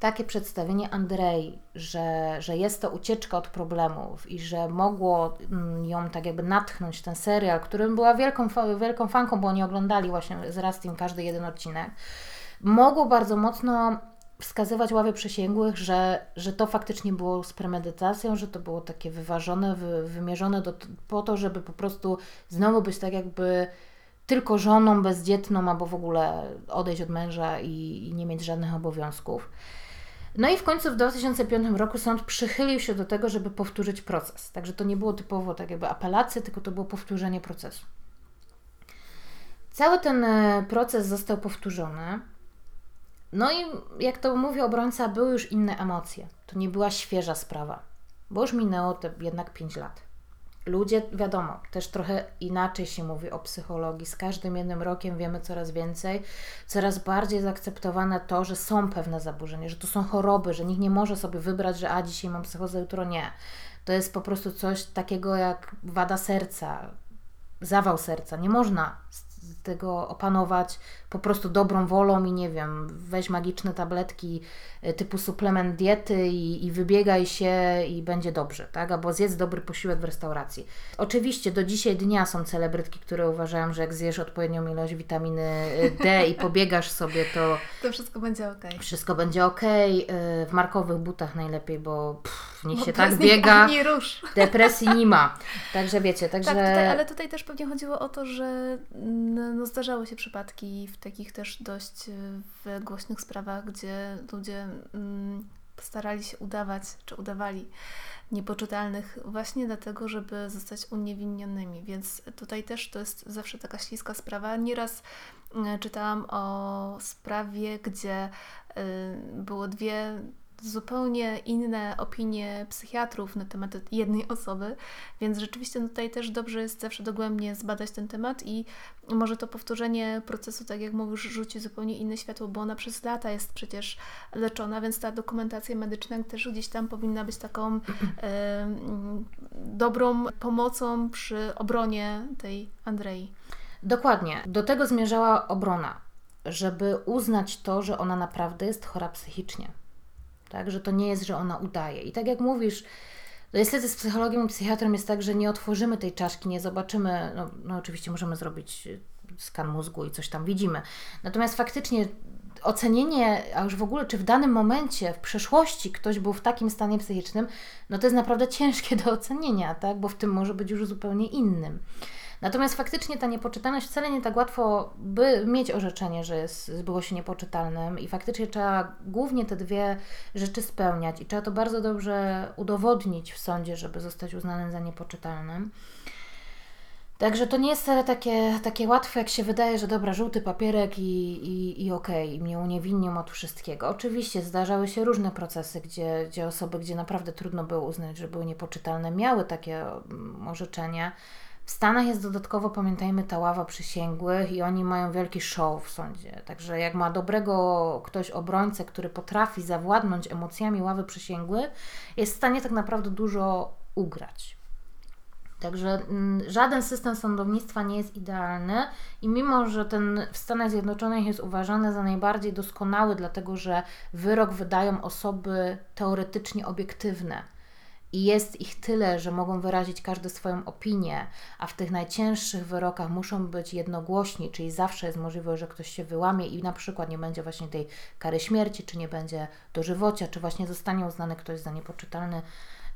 Speaker 1: takie przedstawienie Andrei, że, że jest to ucieczka od problemów i że mogło mm, ją tak jakby natchnąć ten serial, którym była wielką, wielką fanką, bo oni oglądali właśnie z Rastim każdy jeden odcinek, mogło bardzo mocno wskazywać ławie przysięgłych, że, że to faktycznie było z premedytacją, że to było takie wyważone, wy, wymierzone do, po to, żeby po prostu znowu być tak jakby tylko żoną bezdzietną, albo w ogóle odejść od męża i, i nie mieć żadnych obowiązków. No i w końcu w 2005 roku sąd przychylił się do tego, żeby powtórzyć proces. Także to nie było typowo tak jakby apelacja, tylko to było powtórzenie procesu. Cały ten e, proces został powtórzony. No i jak to mówi obrońca, były już inne emocje. To nie była świeża sprawa, bo już minęło te jednak 5 lat. Ludzie, wiadomo, też trochę inaczej się mówi o psychologii. Z każdym jednym rokiem wiemy coraz więcej, coraz bardziej zaakceptowane to, że są pewne zaburzenia, że to są choroby, że nikt nie może sobie wybrać, że a dzisiaj mam psychozę, jutro nie. To jest po prostu coś takiego jak wada serca, zawał serca. Nie można tego opanować po prostu dobrą wolą i nie wiem, weź magiczne tabletki y, typu suplement diety i, i wybiegaj się i będzie dobrze, tak? Albo zjedz dobry posiłek w restauracji. Oczywiście do dzisiaj dnia są celebrytki, które uważają, że jak zjesz odpowiednią ilość witaminy y, D i pobiegasz sobie, to
Speaker 2: To wszystko będzie ok.
Speaker 1: wszystko będzie ok. Y, W markowych butach najlepiej, bo pff, w nich
Speaker 2: Bo
Speaker 1: się tak biega,
Speaker 2: ani rusz.
Speaker 1: depresji nie ma. Także wiecie, także...
Speaker 2: Tak, tutaj, ale tutaj też pewnie chodziło o to, że mm, no, zdarzały się przypadki w takich też dość y, w głośnych sprawach, gdzie ludzie mm, starali się udawać, czy udawali niepoczytalnych właśnie dlatego, żeby zostać uniewinnionymi. Więc tutaj też to jest zawsze taka śliska sprawa. Nieraz y, czytałam o sprawie, gdzie y, było dwie zupełnie inne opinie psychiatrów na temat jednej osoby, więc rzeczywiście tutaj też dobrze jest zawsze dogłębnie zbadać ten temat i może to powtórzenie procesu, tak jak mówisz, rzuci zupełnie inne światło, bo ona przez lata jest przecież leczona, więc ta dokumentacja medyczna też gdzieś tam powinna być taką dobrą pomocą przy obronie tej Andrei.
Speaker 1: Dokładnie. Do tego zmierzała obrona, żeby uznać to, że ona naprawdę jest chora psychicznie. Tak, że to nie jest, że ona udaje. I tak jak mówisz, no niestety z psychologiem i psychiatrą jest tak, że nie otworzymy tej czaszki, nie zobaczymy, no, no oczywiście możemy zrobić y, skan mózgu i coś tam widzimy. Natomiast faktycznie ocenienie, a już w ogóle, czy w danym momencie, w przeszłości ktoś był w takim stanie psychicznym, no to jest naprawdę ciężkie do ocenienia, tak? Bo w tym może być już zupełnie innym. Natomiast faktycznie ta niepoczytalność wcale nie tak łatwo, by mieć orzeczenie, że jest, było się niepoczytalnym i faktycznie trzeba głównie te dwie rzeczy spełniać i trzeba to bardzo dobrze udowodnić w sądzie, żeby zostać uznanym za niepoczytalnym. Także to nie jest wcale takie, takie łatwe, jak się wydaje, że dobra, żółty papierek i, i, i okej, okay, mnie uniewinnią od wszystkiego. Oczywiście zdarzały się różne procesy, gdzie, gdzie osoby, gdzie naprawdę trudno było uznać, że były niepoczytalne, miały takie mm, orzeczenia. W Stanach jest dodatkowo, pamiętajmy, ta ława przysięgłych i oni mają wielki show w sądzie. Także jak ma dobrego ktoś obrońcę, który potrafi zawładnąć emocjami ławy przysięgłych, jest w stanie tak naprawdę dużo ugrać. Także mm, żaden system sądownictwa nie jest idealny i mimo, że ten w Stanach Zjednoczonych jest uważany za najbardziej doskonały, dlatego że wyrok wydają osoby teoretycznie obiektywne i jest ich tyle, że mogą wyrazić każdy swoją opinię, a w tych najcięższych wyrokach muszą być jednogłośni, czyli zawsze jest możliwość, że ktoś się wyłamie i na przykład nie będzie właśnie tej kary śmierci, czy nie będzie dożywocia, czy właśnie zostanie uznany ktoś za niepoczytalny,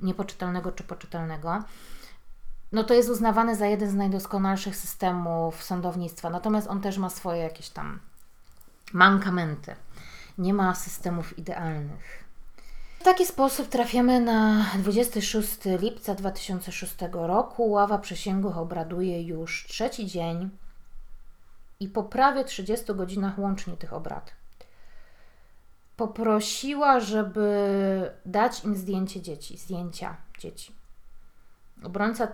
Speaker 1: niepoczytalnego czy poczytalnego no to jest uznawany za jeden z najdoskonalszych systemów sądownictwa. Natomiast on też ma swoje jakieś tam mankamenty. Nie ma systemów idealnych. W taki sposób trafiamy na 26 lipca 2006 roku. Ława przysięgłych obraduje już trzeci dzień i po prawie 30 godzinach łącznie tych obrad poprosiła, żeby dać im zdjęcie dzieci, zdjęcia dzieci. Obrońca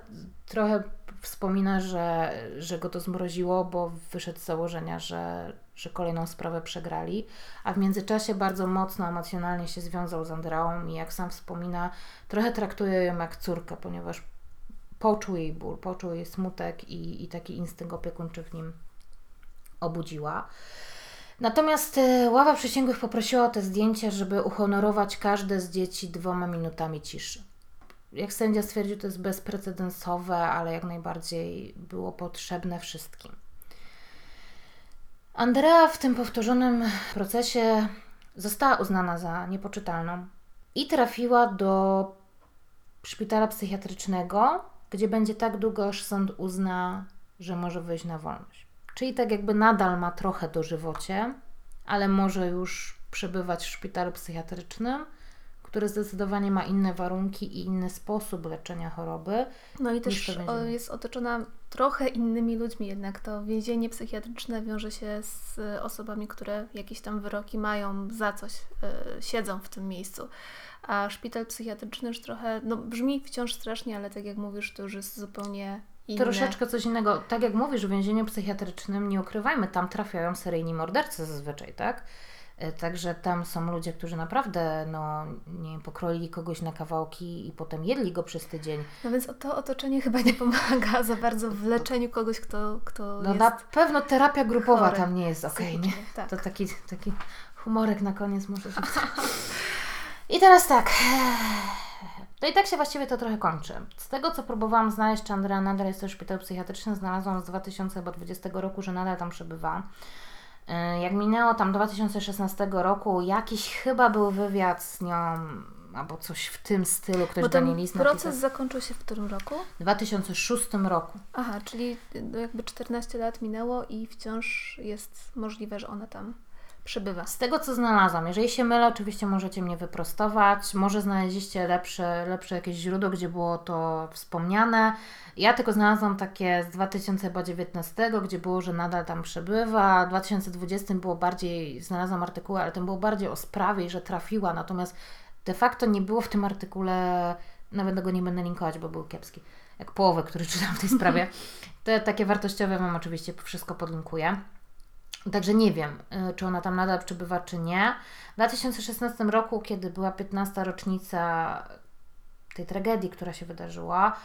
Speaker 1: trochę wspomina, że, że go to zmroziło, bo wyszedł z założenia, że, że kolejną sprawę przegrali, a w międzyczasie bardzo mocno emocjonalnie się związał z Andreą i jak sam wspomina, trochę traktuje ją jak córkę, ponieważ poczuł jej ból, poczuł jej smutek i, i taki instynkt opiekuńczy w nim obudziła. Natomiast e, ława przysięgłych poprosiła o te zdjęcia, żeby uhonorować każde z dzieci dwoma minutami ciszy jak sędzia stwierdził, to jest bezprecedensowe, ale jak najbardziej było potrzebne wszystkim. Andrea w tym powtórzonym procesie została uznana za niepoczytalną i trafiła do szpitala psychiatrycznego, gdzie będzie tak długo, aż sąd uzna, że może wyjść na wolność. Czyli tak jakby nadal ma trochę dożywocie, ale może już przebywać w szpitalu psychiatrycznym który zdecydowanie ma inne warunki i inny sposób leczenia choroby.
Speaker 2: No i też jest otoczona trochę innymi ludźmi, jednak to więzienie psychiatryczne wiąże się z osobami, które jakieś tam wyroki mają za coś, yy, siedzą w tym miejscu. A szpital psychiatryczny już trochę, no brzmi wciąż strasznie, ale tak jak mówisz, to już jest zupełnie inne.
Speaker 1: Troszeczkę coś innego. Tak jak mówisz, w więzieniu psychiatrycznym, nie ukrywajmy, tam trafiają seryjni mordercy zazwyczaj, tak? E, Także tam są ludzie, którzy naprawdę, no, nie wiem, pokroili kogoś na kawałki i potem jedli go przez tydzień.
Speaker 2: No więc to otoczenie chyba nie pomaga za bardzo w leczeniu kogoś, kto, kto
Speaker 1: No na pewno terapia grupowa
Speaker 2: chory
Speaker 1: tam nie jest okej, nie?
Speaker 2: psychicznie, tak.
Speaker 1: To taki, taki humorek na koniec może się I teraz tak. No i tak się właściwie to trochę kończy. Z tego, co próbowałam znaleźć, czy Andrea nadal jest w szpitalu psychiatrycznym, znalazłam z 2020 roku, że nadal tam przebywa. Yy, Jak minęło tam 2016 roku, jakiś chyba był wywiad z nią, albo coś w tym stylu, ktoś
Speaker 2: Bo
Speaker 1: do niej
Speaker 2: ten
Speaker 1: list
Speaker 2: proces
Speaker 1: napisał.
Speaker 2: zakończył się w którym roku?
Speaker 1: W 2006 roku.
Speaker 2: Aha, czyli jakby 14 lat minęło i wciąż jest możliwe, że ona tam przebywa.
Speaker 1: Z tego, co znalazłam, jeżeli się mylę, oczywiście możecie mnie wyprostować. Może znaleźliście lepsze, lepsze jakieś źródło, gdzie było to wspomniane. Ja tylko znalazłam takie z 2019, gdzie było, że nadal tam przebywa. W 2020 było bardziej, znalazłam artykuły, ale ten było bardziej o sprawie że trafiła. Natomiast de facto nie było w tym artykule, nawet go nie będę linkować, bo był kiepski, jak połowę, który czytam w tej sprawie. Te takie wartościowe Wam oczywiście wszystko podlinkuję. Także nie wiem, y, czy ona tam nadal przebywa, czy nie. W 2016 roku, kiedy była 15. rocznica tej tragedii, która się wydarzyła,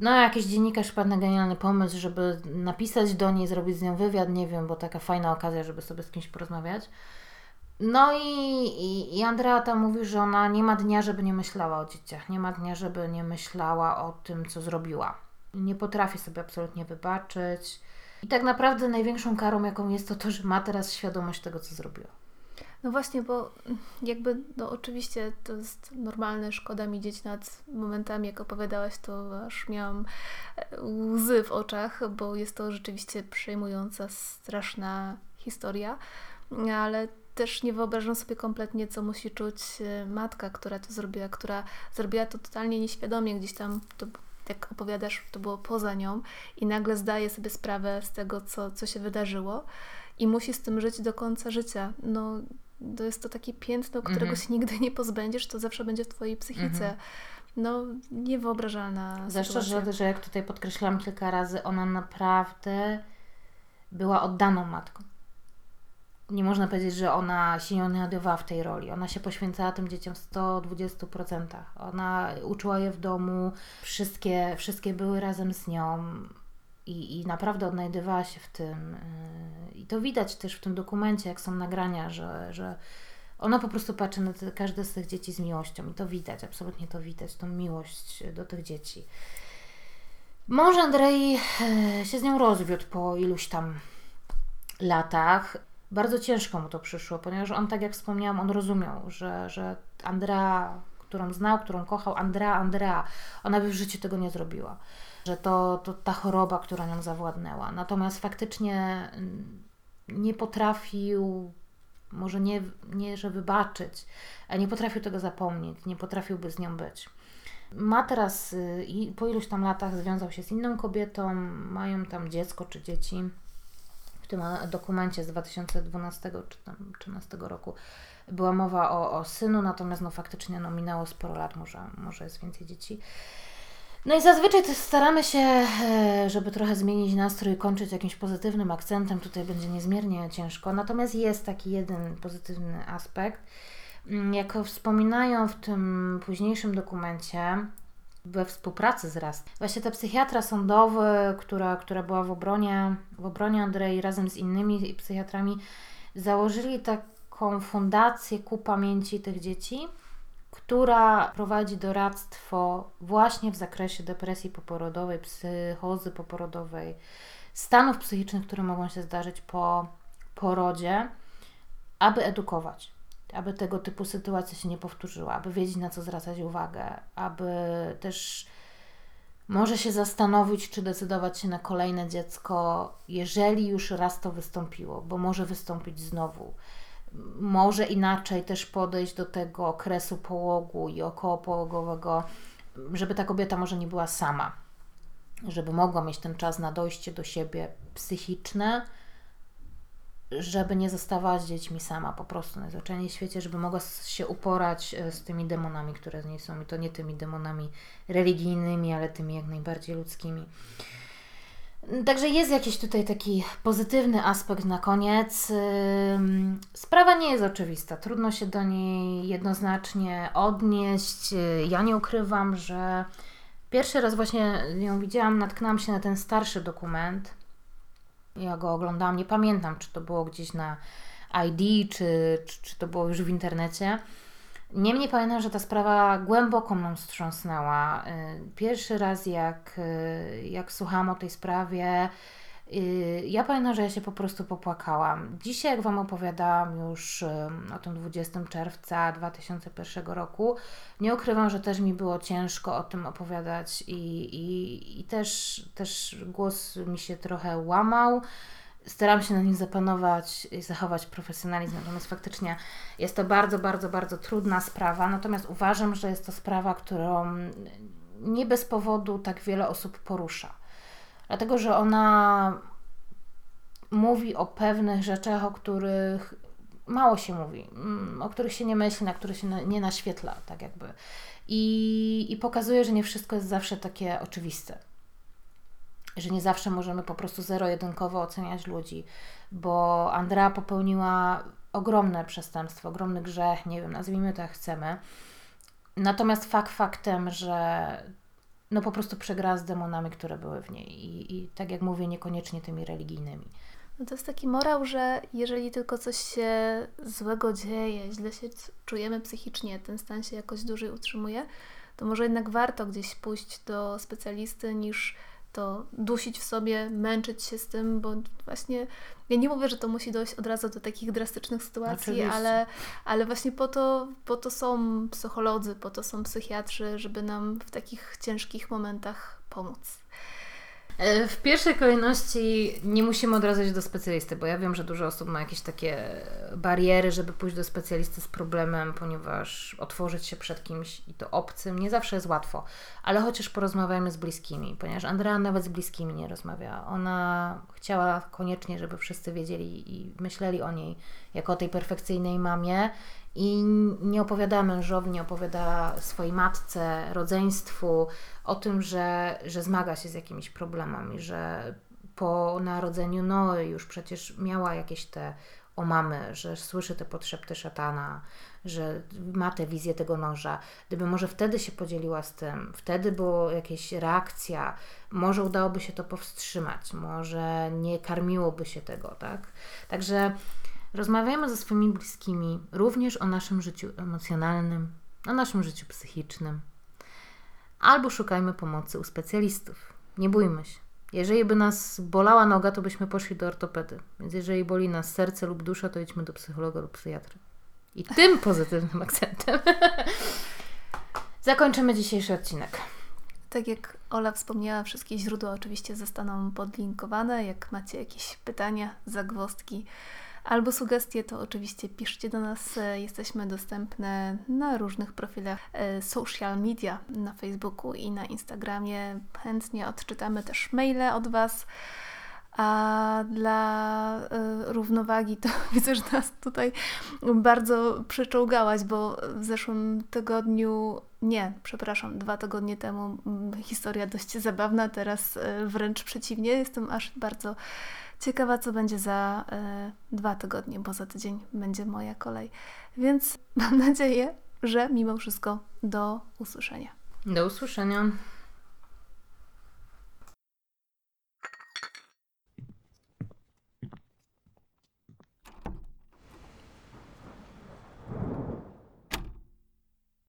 Speaker 1: no jakiś dziennikarz wpadł na genialny pomysł, żeby napisać do niej, zrobić z nią wywiad, nie wiem, bo taka fajna okazja, żeby sobie z kimś porozmawiać. No i, i, Andrea tam mówi, że ona nie ma dnia, żeby nie myślała o dzieciach, nie ma dnia, żeby nie myślała o tym, co zrobiła. Nie potrafi sobie absolutnie wybaczyć. I tak naprawdę największą karą, jaką jest to to, że ma teraz świadomość tego, co zrobiła.
Speaker 2: No właśnie, bo jakby, no oczywiście to jest normalne, szkoda mi dzieci nad momentami, jak opowiadałaś, to aż miałam e, łzy w oczach, bo jest to rzeczywiście przejmująca, straszna historia, ale też nie wyobrażam sobie kompletnie, co musi czuć e, matka, która to zrobiła, która zrobiła to totalnie nieświadomie, gdzieś tam to jak opowiadasz, to było poza nią i nagle zdaje sobie sprawę z tego, co, co się wydarzyło i musi z tym żyć do końca życia. No, to jest to takie piętno, którego
Speaker 1: Mhm.
Speaker 2: się nigdy nie pozbędziesz, to zawsze będzie w Twojej psychice.
Speaker 1: Mhm.
Speaker 2: No, niewyobrażalna sytuacja.
Speaker 1: że, że jak tutaj podkreślałam kilka razy, ona naprawdę była oddaną matką. Nie można powiedzieć, że ona się nie odnajdowała w tej roli. Ona się poświęcała tym dzieciom w 120%. Ona uczyła je w domu, wszystkie, wszystkie były razem z nią i, i naprawdę odnajdywała się w tym. Yy, I to widać też w tym dokumencie, jak są nagrania, że, że ona po prostu patrzy na te, każde z tych dzieci z miłością i to widać, absolutnie to widać, tą miłość do tych dzieci. Mąż Andrei e, się z nią rozwiódł po iluś tam latach. Bardzo ciężko mu to przyszło, ponieważ on, tak jak wspomniałam, on rozumiał, że, że Andrea, którą znał, którą kochał, Andrea, Andrea, ona by w życiu tego nie zrobiła. Że to, to ta choroba, która nią zawładnęła. Natomiast faktycznie mm, nie potrafił, może nie, nie że wybaczyć, nie potrafił tego zapomnieć, nie potrafiłby z nią być. Ma teraz y, po iluś tam latach związał się z inną kobietą, mają tam dziecko czy dzieci. Tym dokumencie z 2012 czy tam 13 roku była mowa o, o synu, natomiast no faktycznie no, minęło sporo lat, może, może jest więcej dzieci. No i zazwyczaj też staramy się, e, żeby trochę zmienić nastrój, kończyć jakimś pozytywnym akcentem. Tutaj będzie niezmiernie ciężko. Natomiast jest taki jeden pozytywny aspekt. Mm, Jak wspominają w tym późniejszym dokumencie, we współpracy z RAST, właśnie ta psychiatra sądowy, która, która była w obronie, w obronie Andrei razem z innymi psychiatrami, założyli taką fundację ku pamięci tych dzieci, która prowadzi doradztwo właśnie w zakresie depresji poporodowej, psychozy poporodowej, stanów psychicznych, które mogą się zdarzyć po porodzie, aby edukować, aby tego typu sytuacje się nie powtórzyła, aby wiedzieć na co zwracać uwagę, aby też może się zastanowić, czy decydować się na kolejne dziecko, jeżeli już raz to wystąpiło, bo może wystąpić znowu. Może inaczej też podejść do tego okresu połogu i okołopałogowego, żeby ta kobieta może nie była sama, żeby mogła mieć ten czas na dojście do siebie psychiczne, żeby nie zostawała z dziećmi sama po prostu najzwyczajniej w świecie, żeby mogła się uporać e, z tymi demonami, które z niej są i to nie tymi demonami religijnymi, ale tymi jak najbardziej ludzkimi. Także jest jakiś tutaj taki pozytywny aspekt na koniec. Sprawa nie jest oczywista, trudno się do niej jednoznacznie odnieść. Ja nie ukrywam, że pierwszy raz właśnie ją widziałam, natknęłam się na ten starszy dokument. Ja go oglądałam, nie pamiętam, czy to było gdzieś na ID, czy, czy, czy to było już w internecie. Niemniej pamiętam, że ta sprawa głęboko mną wstrząsnęła. Y, pierwszy raz, jak, y, jak słuchałam o tej sprawie, ja pamiętam, że ja się po prostu popłakałam. Dzisiaj, jak Wam opowiadałam już o tym 20 czerwca 2001 roku, nie ukrywam, że też mi było ciężko o tym opowiadać i, i, i też, też głos mi się trochę łamał staram się na nim zapanować i zachować profesjonalizm, natomiast faktycznie jest to bardzo, bardzo, bardzo trudna sprawa, natomiast uważam, że jest to sprawa, którą nie bez powodu tak wiele osób porusza. Dlatego, że ona mówi o pewnych rzeczach, o których mało się mówi, mm, o których się nie myśli, na których się nie naświetla, tak jakby. I, I pokazuje, że nie wszystko jest zawsze takie oczywiste że nie zawsze możemy po prostu zero-jedynkowo oceniać ludzi, bo Andrea popełniła ogromne przestępstwo, ogromny grzech, nie wiem, nazwijmy to jak chcemy. Natomiast fakt faktem, że no po prostu przegrała z demonami, które były w niej i, i tak jak mówię, niekoniecznie tymi religijnymi.
Speaker 2: No to jest taki morał, że jeżeli tylko coś się złego dzieje, źle się czujemy psychicznie, ten stan się jakoś dłużej utrzymuje, to może jednak warto gdzieś pójść do specjalisty niż to dusić w sobie, męczyć się z tym, bo właśnie ja nie mówię, że to musi dojść od razu do takich drastycznych sytuacji, ale, ale właśnie po to, po to są psycholodzy, po to są psychiatrzy, żeby nam w takich ciężkich momentach pomóc.
Speaker 1: E, w pierwszej kolejności nie musimy od razu iść do specjalisty, bo ja wiem, że dużo osób ma jakieś takie bariery, żeby pójść do specjalisty z problemem, ponieważ otworzyć się przed kimś i to obcym nie zawsze jest łatwo, ale chociaż porozmawiajmy z bliskimi, ponieważ Andrea nawet z bliskimi nie rozmawia. Ona chciała koniecznie, żeby wszyscy wiedzieli i myśleli o niej jako o tej perfekcyjnej mamie i nie opowiada mężowi, nie opowiada swojej matce, rodzeństwu o tym, że, że zmaga się z jakimiś problemami, że po narodzeniu Noe już przecież miała jakieś te omamy, że słyszy te podszepty szatana, że ma tę wizję tego noża. Gdyby może wtedy się podzieliła z tym, wtedy była jakaś reakcja, może udałoby się to powstrzymać, może nie karmiłoby się tego, tak? Także Rozmawiajmy ze swoimi bliskimi również o naszym życiu emocjonalnym, o naszym życiu psychicznym. Albo szukajmy pomocy u specjalistów. Nie bójmy się. Jeżeli by nas bolała noga, to byśmy poszli do ortopedy. Więc jeżeli boli nas serce lub dusza, to idźmy do psychologa lub psychiatry. I tym pozytywnym akcentem zakończymy dzisiejszy odcinek.
Speaker 2: Tak jak Ola wspomniała, wszystkie źródła oczywiście zostaną podlinkowane. Jak macie jakieś pytania, zagwozdki, albo sugestie, to oczywiście piszcie do nas. E, jesteśmy dostępne na różnych profilach e, social media, na Facebooku i na Instagramie. Chętnie odczytamy też maile od Was. A dla y, równowagi to widzę, że nas tutaj bardzo przeczołgałaś, bo w zeszłym tygodniu, nie, przepraszam, dwa tygodnie temu historia dość zabawna, teraz y, wręcz przeciwnie. Jestem aż bardzo Ciekawa, co będzie za y, dwa tygodnie, bo za tydzień będzie moja kolej. Więc mam nadzieję, że mimo wszystko do usłyszenia.
Speaker 1: Do usłyszenia.